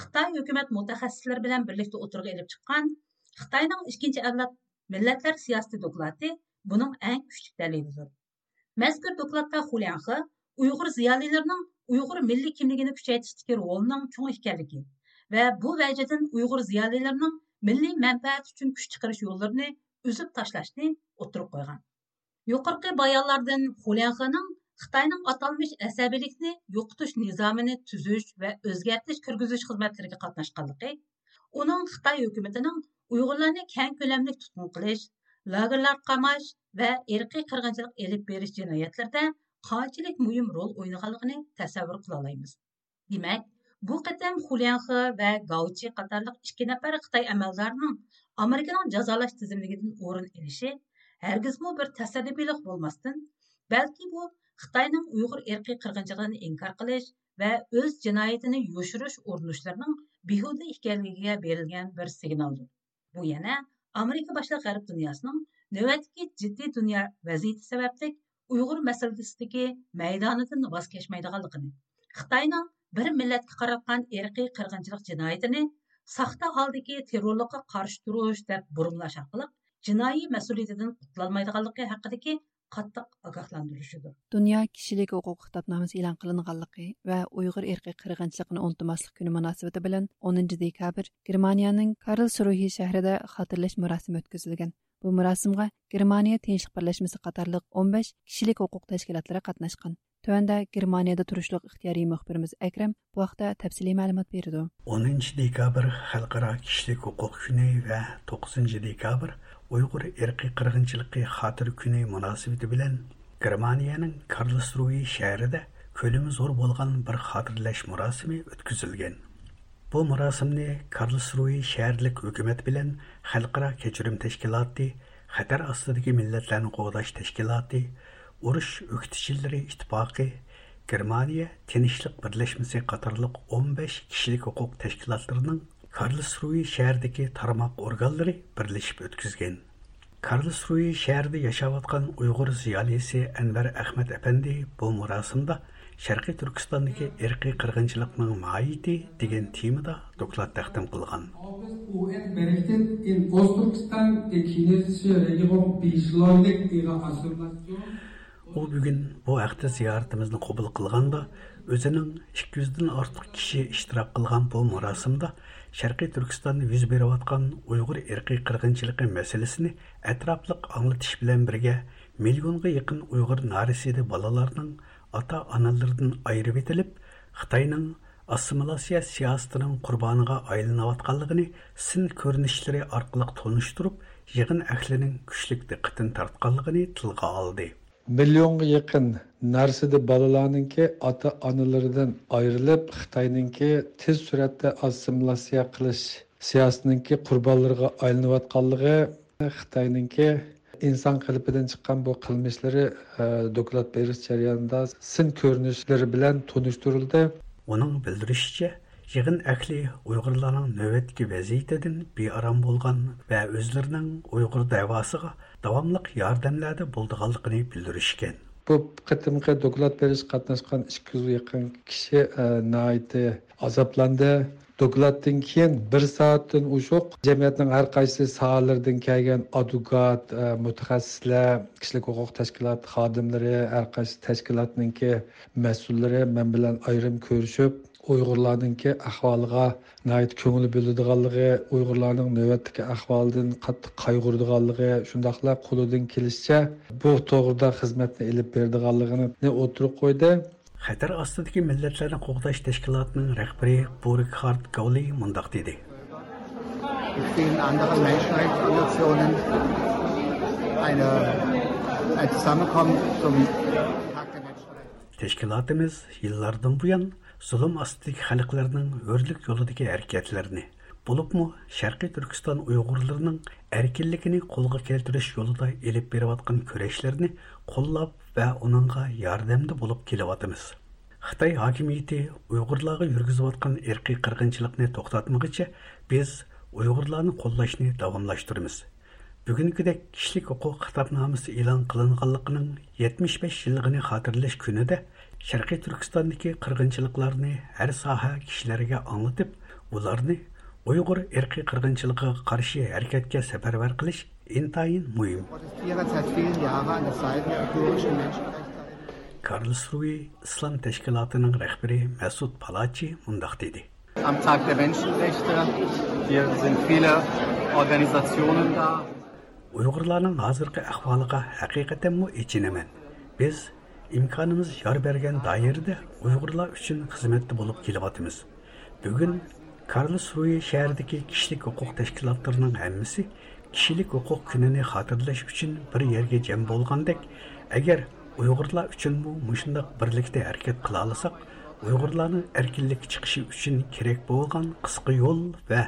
O: xitoy hukumat mutaxassislari bilan birlikda o'tirg'a ilib chiqqan xitoyning ikkinchi avlod millatlar siyosati doklati buning eng kuchli dalilidir mazkur doklatda xulianxi uyg'ur ziyolilarining uyg'ur milliy kimligini kuchaytirishdagi rolining cho'ng ekanligi va bu vajidan uyg'ur ziyolilarining milliy manfaat uchun kuch chiqarish yo'llarini uzib tashlashni o'tirib qo'ygan. Yuqorqi bayonlardan xulianxining xitoyning atalmish asabiylikni yo'qotish nizomini tuzish va o'zgartirish kirgizish xizmatlariga qatnashganligi uning xitoy hukumatining uyg'urlarni keng ko'lamli tutqun qilish lagerlar qamash va irqiy qirg'inchilik elib berish jinoyatlarida qanchalik muhim rol o'ynaganligini tasavvur qila olamiz demak bu qatam xulyanxi va gauchi qatorliq ikki nafar xitoy amaldorining amerikaning jazolash tizimligidan o'rin olishi hargizmi bir tasaddiqiylik bo'lmasdan balki bu xitoyning uyg'ur erkiy qirg'inchiligini inkor qilish va o'z jinoyatini yoshirish urinishlarining behuda ekanligiga berilgan bir signaldir bu yana amerika boshliq g'arb dunyosining navbatdagi jiddiy dunyo vaziyati sababli uyg'ur masalasidagi maydonidan voz kechmaydiganligini xitoyning bir millatga qaratgan erkiy qirg'inchilik jinoyatini saxta holdagi terrorlikqa qarshi turish deb burunlash orqali jinoiy mas'uliyatidan qutulolmaydiganligi haqidagi qattiq ogohlantirishidir
D: dunyo kishilik huquq kitobnomasi e'lon qilinganligi va uyg'ur erkiy qirg'inchiligini unutmaslik kuni munosabati bilan 10 dekabr germaniyaning karlsruhe shahrida xotirlash marosimi o'tkazilgan bu marosimga germaniya tinchlik birlashmasi qatorliq 15 kishilik huquq tashkilotlari qatnashgan Төвәндә Germaniyada турышлык ихтияри мөхбирimiz Әкрәм бу вакытта тәфсилий мәгълүмат берде.
P: 10 dekabr Халыкара кишилек хукук көне ва 9 dekabr uyg'ur irqiy qirg'inchiligi xotir kuni munosabati bilan germaniyaning karlsruhe shahrida ko'lami zo'r bo'lgan bir xotirlash murosimi o'tkazilgan Bu mərasimni Karlsruhe şəhərlik hökumət bilan Xalqara keçirim təşkilatı, xətər astidagi millatlarni qo'llash təşkilatı, urush o'qituvchilari ittifoqi, Germaniya tinchlik birlashmasi qatorliq 15 kishilik huquq tashkilotlarining Karlsruhe тармақ tarmoq organlari birlashib o'tkazgan. Karlsruhe shahrida yashayotgan Uyg'ur ziyolisi Anvar Ahmad Efendi bu marosimda Шарқи Түркістандығы әрқи қырғыншылықның майыты деген темада доклад тәқтім қылған. Ол бүгін бұл әқті зияртымыздың қобыл қылғанда, өзінің 200-дің артық кіші іштірап қылған бұл мұрасымда Шәрқи Түркістанда өз беріп атқан ұйғыр әрқи қырғыншылық мәселесіні әтраплық аңлытыш білен бірге миллионға якын ұйғыр нариседі балаларының ата аналардан айырып етіліп Қытайның ассимиляция сиясатының құрбаныға айланып атқанлығын сын көрініштері арқылы тоныштырып, жиғын әхлінің күшлік диққатын тартқанлығын
Q: тілге алды. Миллионға жақын нәрседе балаларныңки ата аналардан айырылып, Қытайныңки тез сүратте ассимиляция қылыш сиясатыныңки құрбанларга айланып атқанлығы Xitoyningki inson qalbidan chiqqan bu qilmishlari e, doklad berish jarayonida sin ko'rinishlari bilan tunishtirildi
P: uning bildirishicha yig'in ahli uyg'urlarning navbatgi vaziyatidan bearam bo'lgan va o'zlarining uyg'ur davosiga davomliq yordamlarda bo'ldiganligini bildirishgan
Q: bu qitimqi doklad berish qatnashgan ikki yuz yaqin kishi e, naiti azoblandi dokladdan keyin bir soatdan ushuq jamiyatning har qaysi sohalaridan kelgan advokat e, mutaxassislar kishilik huquq tashkilot xodimlari har qaysi tashkilotninki mas'ullari men bilan ayrim ko'rishib uyg'urlarninki ahvoliga nayt ko'ngil bo'ladiganligi uyg'urlarning navbatdagi ahvolidan qattiq qayg'urdiganligi shundoqla qo'lidan kelishicha bu to'g'rida xizmatni ilib berdiganligini o'tirib qo'ydi.
P: Xətər astındakı millətlərin qoğdaş təşkilatının rəhbəri Burkhard Gauli mündəq dedi.
R: Vielen anderen Menschenrechtsorganisationen eine ein Zusammenkommen zum
P: Tag der Menschenrechte. Təşkilatımız illərdən bu yan zulm қолға xalqlarının örlük yolundakı hərəkətlərini, bulubmu Türkistan erkinlikini va uningga yordamda bo'lib kelyotimiz xitoy hokimiyati uyg'urlarga yurgizayotgan irqiy qirg'inchilikni to'xtatmag'icha biz uyg'urlarni qo'llashni davomlashtiramiz Бүгінкідек кішілік құқық kitobnomasi e'lon қылынғанлығының 75 жылдығын хатırlaş күні де Шарқи Түркістандагы қырғыншылықтарды әр саха кішілерге аңлатып, оларды uyg'ur ирқи қырғыншылығына қарсы әрекетке сапарвар intayin muhim. Karls Rui İslam Teşkilatı'nın rehberi Mesut Palachi mundaq dedi.
S: Am Tag der Menschenrechte, hier sind viele Organisationen da.
P: uyg'urlarning hozirgi ahvoliga haqiqatanmi echinaman biz imkonimiz yor bergan doirada uyg'urlar uchun xizmatda bo'lib kelyapmiz bugun karlsruhe shahridagi kishilik huquq tashkilotlarining hammasi kishilik huquq kunini xotirlash uchun bir yerga jam bo'lgandek agar uyg'urlar uchunmu mushundoq birlikda harakat qila olsak uyg'urlarni erkinlik chiqishi uchun kerak bo'lgan qisqa yo'l va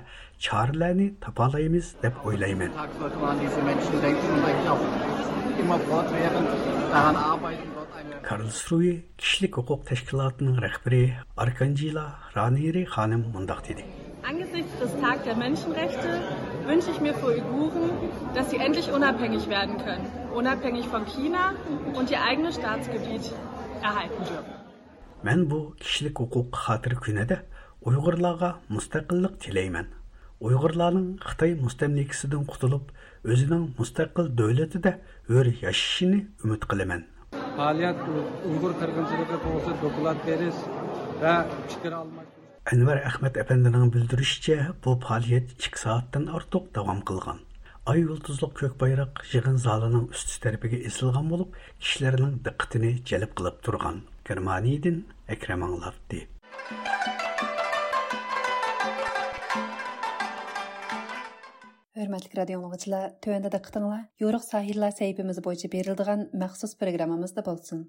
P: choralarni topolaymiz deb o'ylayman. Karlsruhe Kişilik Hukuk Teşkilatı'nın rehberi Arkanjila Raniri ханым mındak dedi.
T: Angesichts des Tag der Menschenrechte wünsche ich mir für Uiguren, dass sie endlich unabhängig werden können, unabhängig von China und.
P: Мен bu kişilik hukuk hatır güne de Uygurlarga müstakillik tileymen. Uygurların Xitay müstemlikisinden qutulup, özünün müstakil dövləti də өр yaşışını.
Q: Faoliyat Uyg'ur qirg'inchiligi to'g'risida doklad berish va fikr almash
P: Anvar Ahmad apandining bildirishicha, bu faoliyat 2 soatdan ortiq davom qilgan. Ay yulduzluq ko'k bayroq yig'in zalining usti esilgan bo'lib, kishilarning diqqatini jalb qilib turgan. Germaniyadan.
D: Hörmətli radio dinləyicilər, tövəndə diqqətinizlər Yoruq sahillər səhifəmiz boyunca verildiğən məxsus proqramımızda bolsun.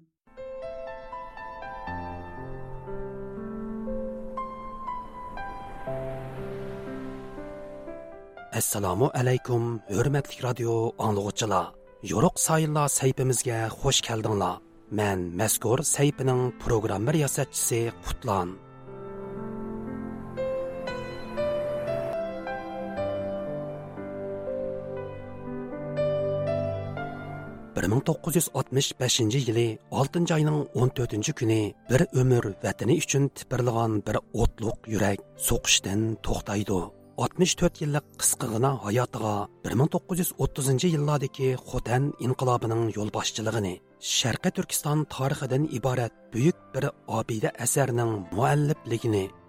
U: assalomu alaykum hurmatli radio anglag'uchilar yo'ruq sayillar səhifəmizə xush keldinglar Mən mazkur sayfining programma riyosatchisi qutlan. Bir ming to'qqiz yuz oltmish beshinchi yili 6 ayning 14 kuni bir umr vatani uchun tipirlagan bir o'tliq yurak so'qishdan to'xtaydi. 64 yillik qisqagina hayotiga 1930 yillardagi Xotan inqilobining yo'lboshchiligini, Sharqi Turkiston tarixidan iborat buyuk bir obida asarning muallifligini,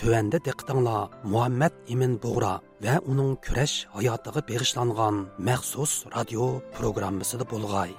U: tövəndə diqqətinizlər Muhammad Imin Buğra və onun kurash hayotiga bag'ishlangan maxsus radio programmasida bo'lg'ay.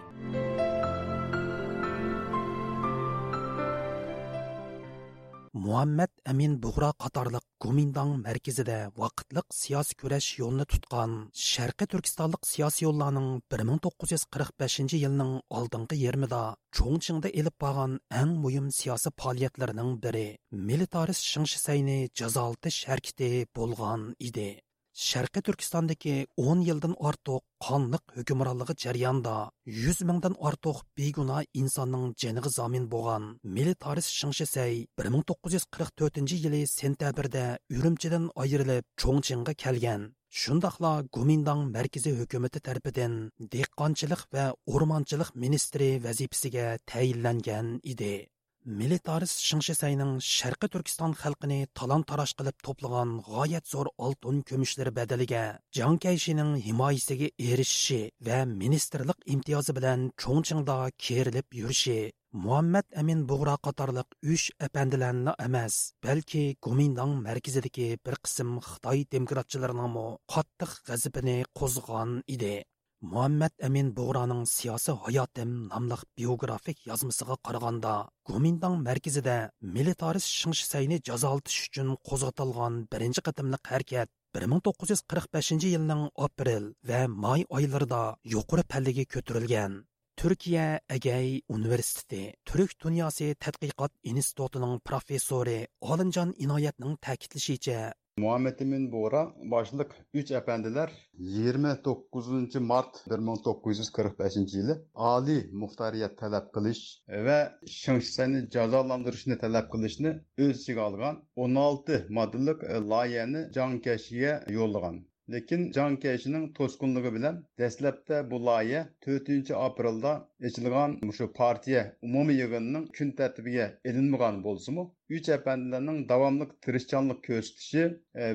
U: Muhammad amin bug'ro qatorliq gumindang markazida vaqtliq siyosiy kurash yo'lini tutgan sharqiy turkistonlik siyosiy yo'llarning bir ming to'qqiz yuz qirq beshinchi yilning oldingi yarmida cho'ngchingda elib borgan eng muhim siyosiy faoliyatlarining biri militarist shingshisayni jazolatish harakati bo'lgan edi. Шәрқи Түркістандагы 10 елдан артық қанлық hükümranлығы жарыянда 100 мыңдан артық бейгуна инсанның жанығы замин болған милитарис Шыңшесәй 1944 жылы сентябрьдә үрімчіден айырылып Чоңчинға келген. Шундақла Гуминдаң мәркізі hükümeti тәрпіден дехқанчылық вә орманчылық министрі вәзипісіге тәйінленген иде. Militarist shingshisayning sharqi turkiston xalqini talon taroj qilib to'plagan g'oyat zo'r oltin kumushlari badaliga jon kayshining himoyasiga erishishi va ministrlik imtiyozi bilan cho'ngchingda kerilib yurishi muhammad amin bug'ro qatorliq uch apandilarni emas balki gomindang markazidagi bir qism xitoy demokratchilarining qattiq g'azabini qo'zg'agan edi muhammad amin bug'roning siyosiy hayotim nomli biografik yozmasiga qaraganda gomindang markazida militarist shingshisayni jazolatish uchun qo'zg'atilgan birinchi qatimliq harakat 1945 yilning aprel va may oylarida yuqori pallaga ko'tarilgan. Turkiya agay universiteti turk dunyosi tadqiqot institutining professori olimjon inoyatning ta'kidlashicha
V: Muhammed Emin Bora başlıq 3 əpəndilər 29-cu mart 1945-ci ili ali muxtariyyət tələb qilish və Şınşsəni cəzalandırışını tələb qilishni öz içigə alğan 16 maddəlik layihəni Cankəşiyə yollagan lekin jon keshining to'sqinligi bilan dastlabda bu loyiha to'rtinchi aprelda ochilgan shu partiya umumiy yig'inining kun tartibiga ilinmagan bo'lsimu uch apandilarning davomli tirishchanlik ko'rsatishi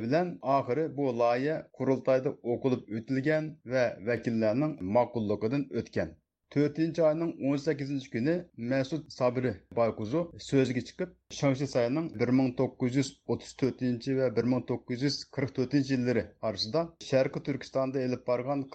V: bilan oxiri bu loyiha qurultoyda o'qilib o'tilgan va vakillarning ma'qulligidan o'tgan to'rtinchi oyning o'n sakkizinchi kuni masud sabri bayquzu so'zga chiqib shanshi sayning bir ming to'qqiz yuz o'ttiz to'rtinchi va bir ming to'qqiz yuz qirq to'rtinchi yillari orasida sharqiy turkistonda borgan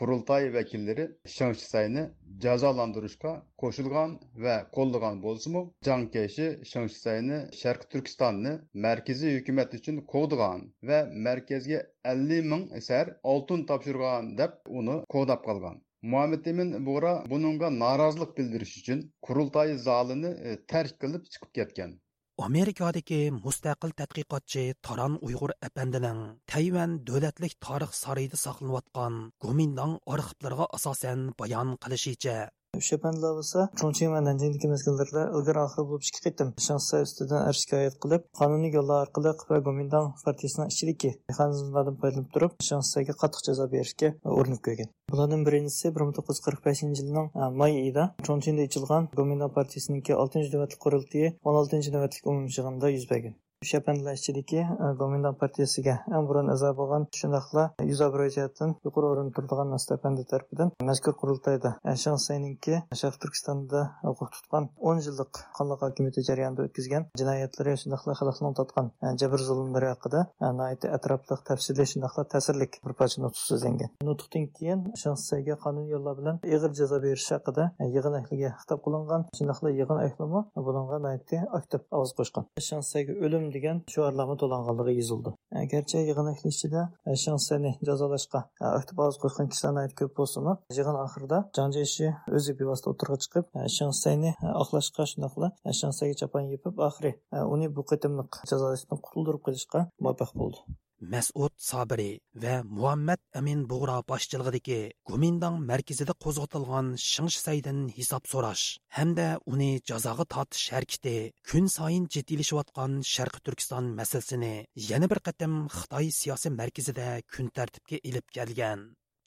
V: qurultoy vakillari shanshisayni jazolantirishga qo'shilgan va qo'llagan bo'lsimu jang shanshisayni shangshisayni sharqi turkistonni markaziy hukumat uchun qo'g'digan va markazga ellik ming asar oltin topshirgan deb uni qo'dab qolgan. Muhammad emin bug'ra buningga norozilik bildirish uchun qurultoy zalini e, tark qilib chiqib ketgan.
U: Amerikadagi mustaqil tadqiqotchi taron uyg'ur apandining tayvan davlatlik tarix sarayida saqlanayotgan gomindang arxivlariga asosan bayon qilishicha
W: Şependiler bolsa Chongqing ve Nanjingdagi mezgillarda ilgari oxir bo'lib ikki qitim shansa ustidan er shikoyat qilib, qonuniy yo'llar orqali va Gomindang partiyasining ichidagi mexanizmlardan foydalanib turib, shansaga qattiq jazo berishga urinib ko'rgan. Bulardan birinchisi 1945 yilning e, may oyida Chongqingda ochilgan Gomindang partiyasining 6-navbatlik qurultiyi 16-navbatlik umumiy yig'inida yuz bergan. Şəpəndilər e, Gomindan partiyasiga eng burun a'zo bo'lgan shundoqla yuz obro' jihatdan yuqori o'rinda turadigan Nastapandi tarafidan mazkur qurultayda e, Shansayninki Sharq Turkistonda huquq tutgan o'n yillik qonliq hokimiyati jarayonida o'tkazgan jinoyatlari shundoqla xalqning totgan e, jabr zulmlari haqida nihoyatda atrofli tafsirli shundoqla ta'sirlik bir parcha nutq so'zlangan. Nutqdan keyin Shansayga qonuniy yo'llar bilan ig'ir jazo berish haqida yig'in ahliga xitob qilingan shundoqla yig'in ahlimi bunga nihoyatda aktiv ovoz qo'shgan. Shansayga o'lim degan shiorlarga to'langanligi yozildi e, garchi yig'in ichida e, shansani jazolashga e, aktiv ovoz qo'ygan kishilar ko'p bo'lsimi yig'in oxirida janjeshi o'zi bevosita o'tirg'a chiqib shansani oqlashga shundoqla shansaga chapan yepib oxiri uni bu qitimliq jazolashdan qutuldirib qilishga muvaffaq bo'ldi.
U: Mas'ud Sabiri va Muhammad Amin Bug'ra boshchiligidagi Gumindang markazida qo'zg'atilgan Shingsaydan hisob so'rash hamda uni jazoga tortish harakati kun sayin jiddiylashayotgan Sharqi Turkiston masalasini yana bir qatam Xitoy siyosiy markazida kun tartibga ilib kelgan.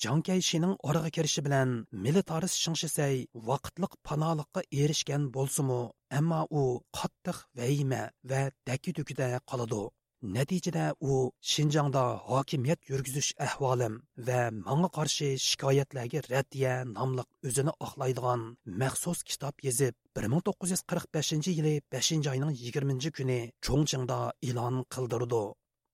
U: Jang Kayshining oraga kirishi bilan militaris Shingshay vaqtliq panolikqa erishgan bo'lsa-mu, ammo u qattiq vahima va dakki-dukida qoladi. Нәтижеде у Шинжаңда хакимият йөргизүш әһвалым ва маңа қаршы шикаятләргә рәддия намлык үзене аклайдыган махсус китап езип 1945 елы 5 айның 20 көне Чоңчыңда илан кылдырды.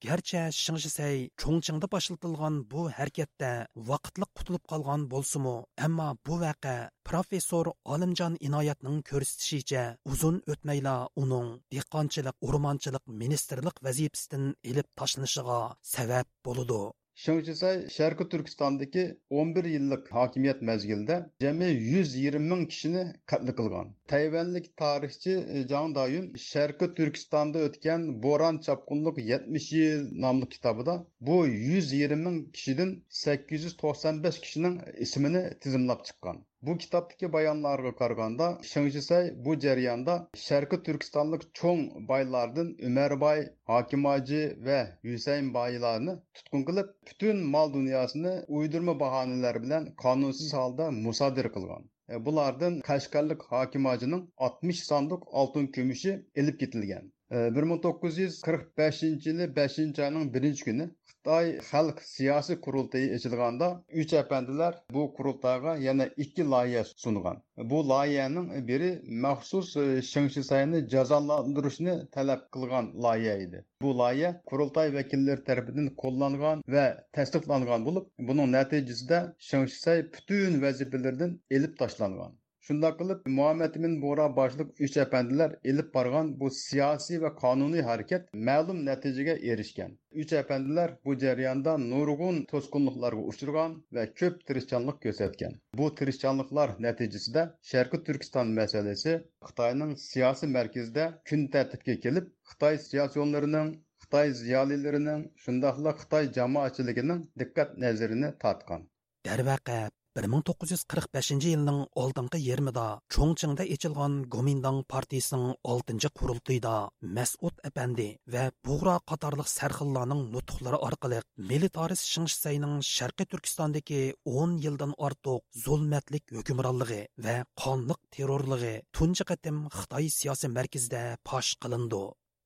U: Garchi shingshisay cho'ngchingda başlatılgan bu harakatda vaqtliq qutulib qolgan bo'lsimu ammo bu vaqa professor Olimjon Inoyatning ko'rsatishicha uzun o'tmayla uning dehqonchilik, o'rmonchilik ministrlik vazifasidan elib tashlanishiga sabab bo'ladi.
V: Şangchisay Sharqi Turkistondagi 11 yillik hokimiyat mezgilida jami 120 ming kishini qatl qilgan. Tayvanlik tarixchi e, Jang Dayun Sharqi Turkistonda o'tgan bo'ron chapqunlik 70 yil nomli kitobida bu 120 ming kishidan 895 kishining ismini tizimlab chiqqan. Bu kitobdagi bayonlarga qaraganda Shingshisay bu jarayonda Sharqi Turkistonlik cho'ng boylardan Umarbay, Hokimaji va Husayn boylarni tutqun qilib, butun mol dunyosini uydurma bahonalar bilan qonunsiz holda musodir qilgan. E, bulardan Qashqarlik Hakimajining 60 sondiq oltin kumushi ilib ketilgan. E, 1945 yili 5 oyning 1 kuni Xitoy xalq siyosiy qurultayi ochilganda uch apandilar bu qurultayga yana ikki loyiha sungan. Bu loyihaning biri maxsus Shingshisayni jazolantirishni talab qilgan loyiha edi. Bu loyiha qurultay vakillari tomonidan qo'llangan va tasdiqlangan bo'lib, buning natijasida Shingshisay butun vazifalardan elib tashlangan. Shundoq qilib Muhammad ibn Bora boshliq uch apandilar ilib borgan bu siyosiy va qonuniy harakat ma'lum natijaga erishgan. Uch apandilar bu jarayonda nurg'un to'sqinliklarga uchragan va ko'p tirishchanlik ko'rsatgan. Bu tirishchanliklar natijasida Sharqiy Turkiston masalasi Xitoyning siyosiy markazida kun tartibga kelib, Xitoy siyosiyonlarining Xitoy ziyolilarining, shundoqla Xitoy jamoatchiligining diqqat nazarini tortgan.
U: darvaqa 1945 yilning oldingi yarmida cho'ngchingda echilgan gomindang partiyasining 6 qurultiyda masud apandi va bug'ro qatorliq sarxillarning nutqlari orqali militaris shingsayning sharqiy turkistondagi 10 yildan ortiq zulmatlik hukmronligi va qonliq terrorligi tunji qatim xitoy siyosiy markazida fosh qilindi.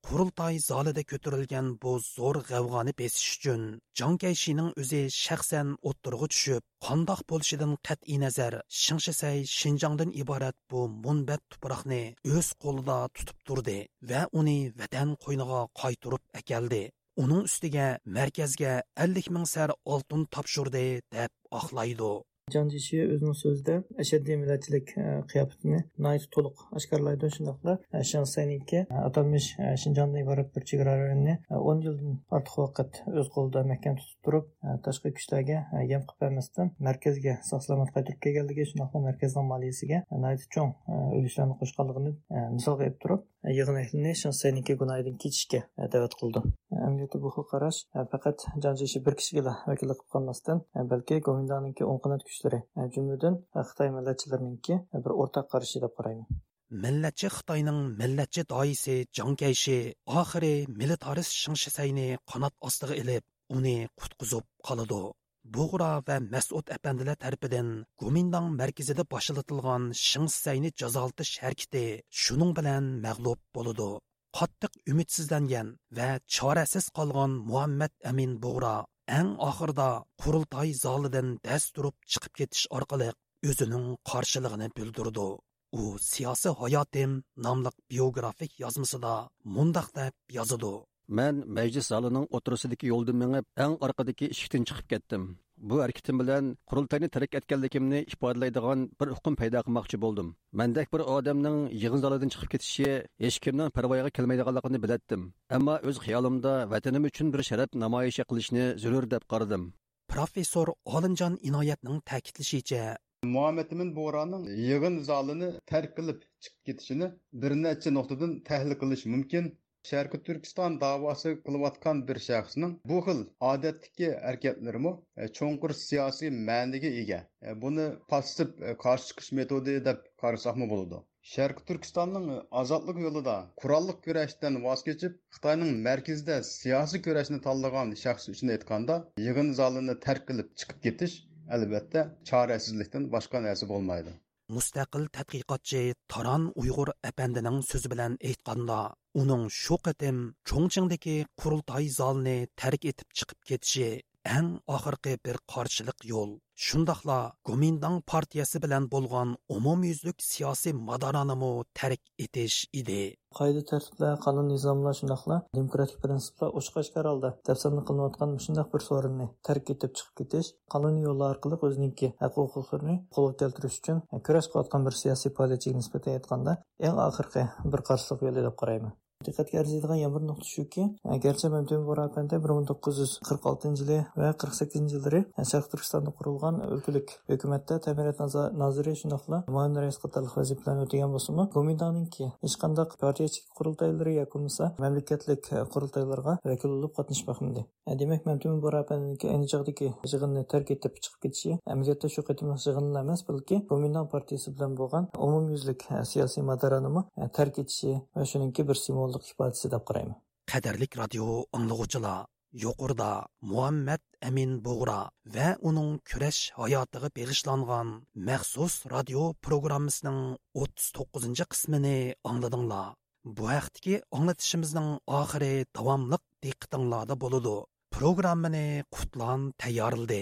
U: Qurultoy zalida ko'tarilgan bu zo'r g'avg'oni besish uchun jonkayshining o'zi shaxsan o'ttirg'i tushib qandoq bo'lishidan qat'iy nazar shingshisay shinjongdan iborat bu munbat tuproqni o'z qo'lida tutib turdi va uni vatan qo'yniga qaytirib akeldi uning ustiga markazga 50 ming sar oltin topshirdi deb oqlaydi.
W: Can Cishi o'zining so'zida ashaddiy millatchilik e, qiyofatini nihoyat to'liq oshkorlaydi shundoqla shansayninki e, e, atalmish shinjondan iborat bir chegara rayonni o'n yildan ortiq vaqt o'z qo'lida mahkam tutib turib tashqi kuchlarga yam qilib bermasdan markazga sog' salomat qaytirib kelganligi shundoqla markazning moliyasiga nihoyat cho'ng ulushlarni qo'shganligini misol qilib turib yig'in ahlini shansayninki gunohidan kechishga da'vat qildi amaliyotda bu xil qarash faqat Can Cishi bir kishiga vakillik qilib qolmasdan balki gomindaniki o'ng qanot kuchlari jumladan xitoy millatchilarininki bir o'rtaq qarashi deb qarayman
U: millatchi xitoyning millatchi doisi jang oxiri militaris shingshisayni qanot ostiga ilib uni qutqizib qoladi bug'ro va mas'ud apandilar tarafidan gumindang markazida boshlatilgan shingsayni jazolatish harakati shuning bilan mag'lub bo'ladi qattiq umidsizlangan va chorasiz qolgan muhammad amin bug'ro әң ақырда құрылтай залыдан дәс тұрып шығып кетіш арқылық өзінің қаршылығыны bildirdi. U siyasi hayatım nomliq biografik yozmasida mundoq deb.
M: Мен залының. Bu harakatim bilan qurultayni tark etganligimni ifodalaydigan bir hukm paydo qilmoqchi bo'ldim mandak bir odamning yig'in zalidan chiqib ketishi hech kimning parvoyiga kelmaydiganligini bilatdim ammo o'z xiyolimda vatanim uchun bir sharaf namoyish qilishni zarur deb qaradim
U: professor olimjon inoyatning ta'kidlashicha
V: muhammad ibn bo'ronning yig'in zalini tark qilib chiqib ketishini bir necha nuqtadan tahlil qilish mumkin sharqi turkiston davosi qilayotgan bir shaxsning bu xil odatdagi harakatlarimi e, cho'nqur siyosiy ma'niga ega e, buni passiv e, qarshi chiqish metodi deb qarasaqmi bo'ladi? Sharqi turkistonning ozodlik yo'lida qurolliq kurashdan voz kechib xitoyning markazida siyosiy kurashni tanlagan shaxs uchun aytganda yig'in zalini tark qilib chiqib ketish albatta chorasizlikdan boshqa narsa bo'lmaydi.
U: Mustaqil tadqiqotchi taron uyg'ur apandining so'zi bilan aytganda uning shu qatim cho'ngchingdagi qurultoy zalni tark etib chiqib ketishi ən axırqı bir qarşılıq yo'l Şundaqla gomindang partiyası bilan bo'lgan umumyuzlik siyosiy madoranimi tərk etiş idi.
W: Qayda tərtiblər, qanun nizamlar şundaqla demokratik prinsiplər ochiq oshkor holda tafsirni qilinayotgan shundoq bir sorunni tərk etib çıxıb ketish qonuniy yo'llar arqılıq o'ziniki haqq-hüquqlarını qo'lga keltirish uchun kurash qilayotgan bir siyosiy faoliyatchiga nisbatan aytganda eng oxirgi bir qarşılıq yo'li deb qarayman diqqatga arziydigan yana bir nuqta shuki garchi mamtun borapanda bir ming to'qqiz yuz qirq oltinchi yili va qirq sakkizinchi yillari sharq turkistonda qurilgan o'lkalik hukumatda ta'minot noziri shundoqla muayyan rais qatorliq vazifalarni o'tagan bo'lsimi gomindaninki hech qanday partiyachilik qurultaylari yoki bo'lmasa mamlakatlik qurultaylarga vakil bo'lib qatnashmoqmidi demak borapaniki ayni chog'dagi yig'inni tark etib chiqib ketishi amaliyotda emas balki gomindan partiyasi bilan bo'lgan umumyuzlik siyosiy madaranimi tark etishi va bir ifodasi deb qarayman.
U: Qadrlik radio anglag'uvchilar yuqorida muhammad amin bug'ra va uning kurash hayotiga beg'ishlangan maxsus radio programmasining o'ttiz to'qqizinchi qismini angladinglar. Bu haqdagi anglatishimizning oxiri davomliq diqqatinglarda bo'ladi programmani qutlan tayyorildi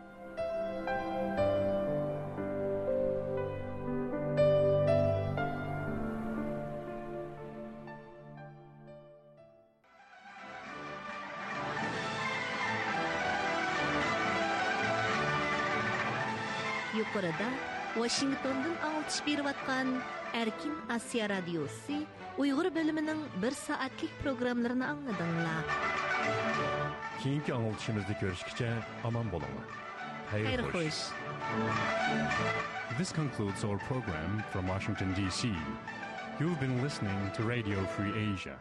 X: арада Вашингтондан алтыш беріп аткан Эркин Асия радиосы уйгыр бөлімінің бир сааттык программаларын
Y: аңдыңлар. Кийинки аңылтышыбызды көрүшкүчө аман
X: болуңар. Хайыр хош.
Y: This concludes our program from Washington DC. You've been listening to Radio Free Asia.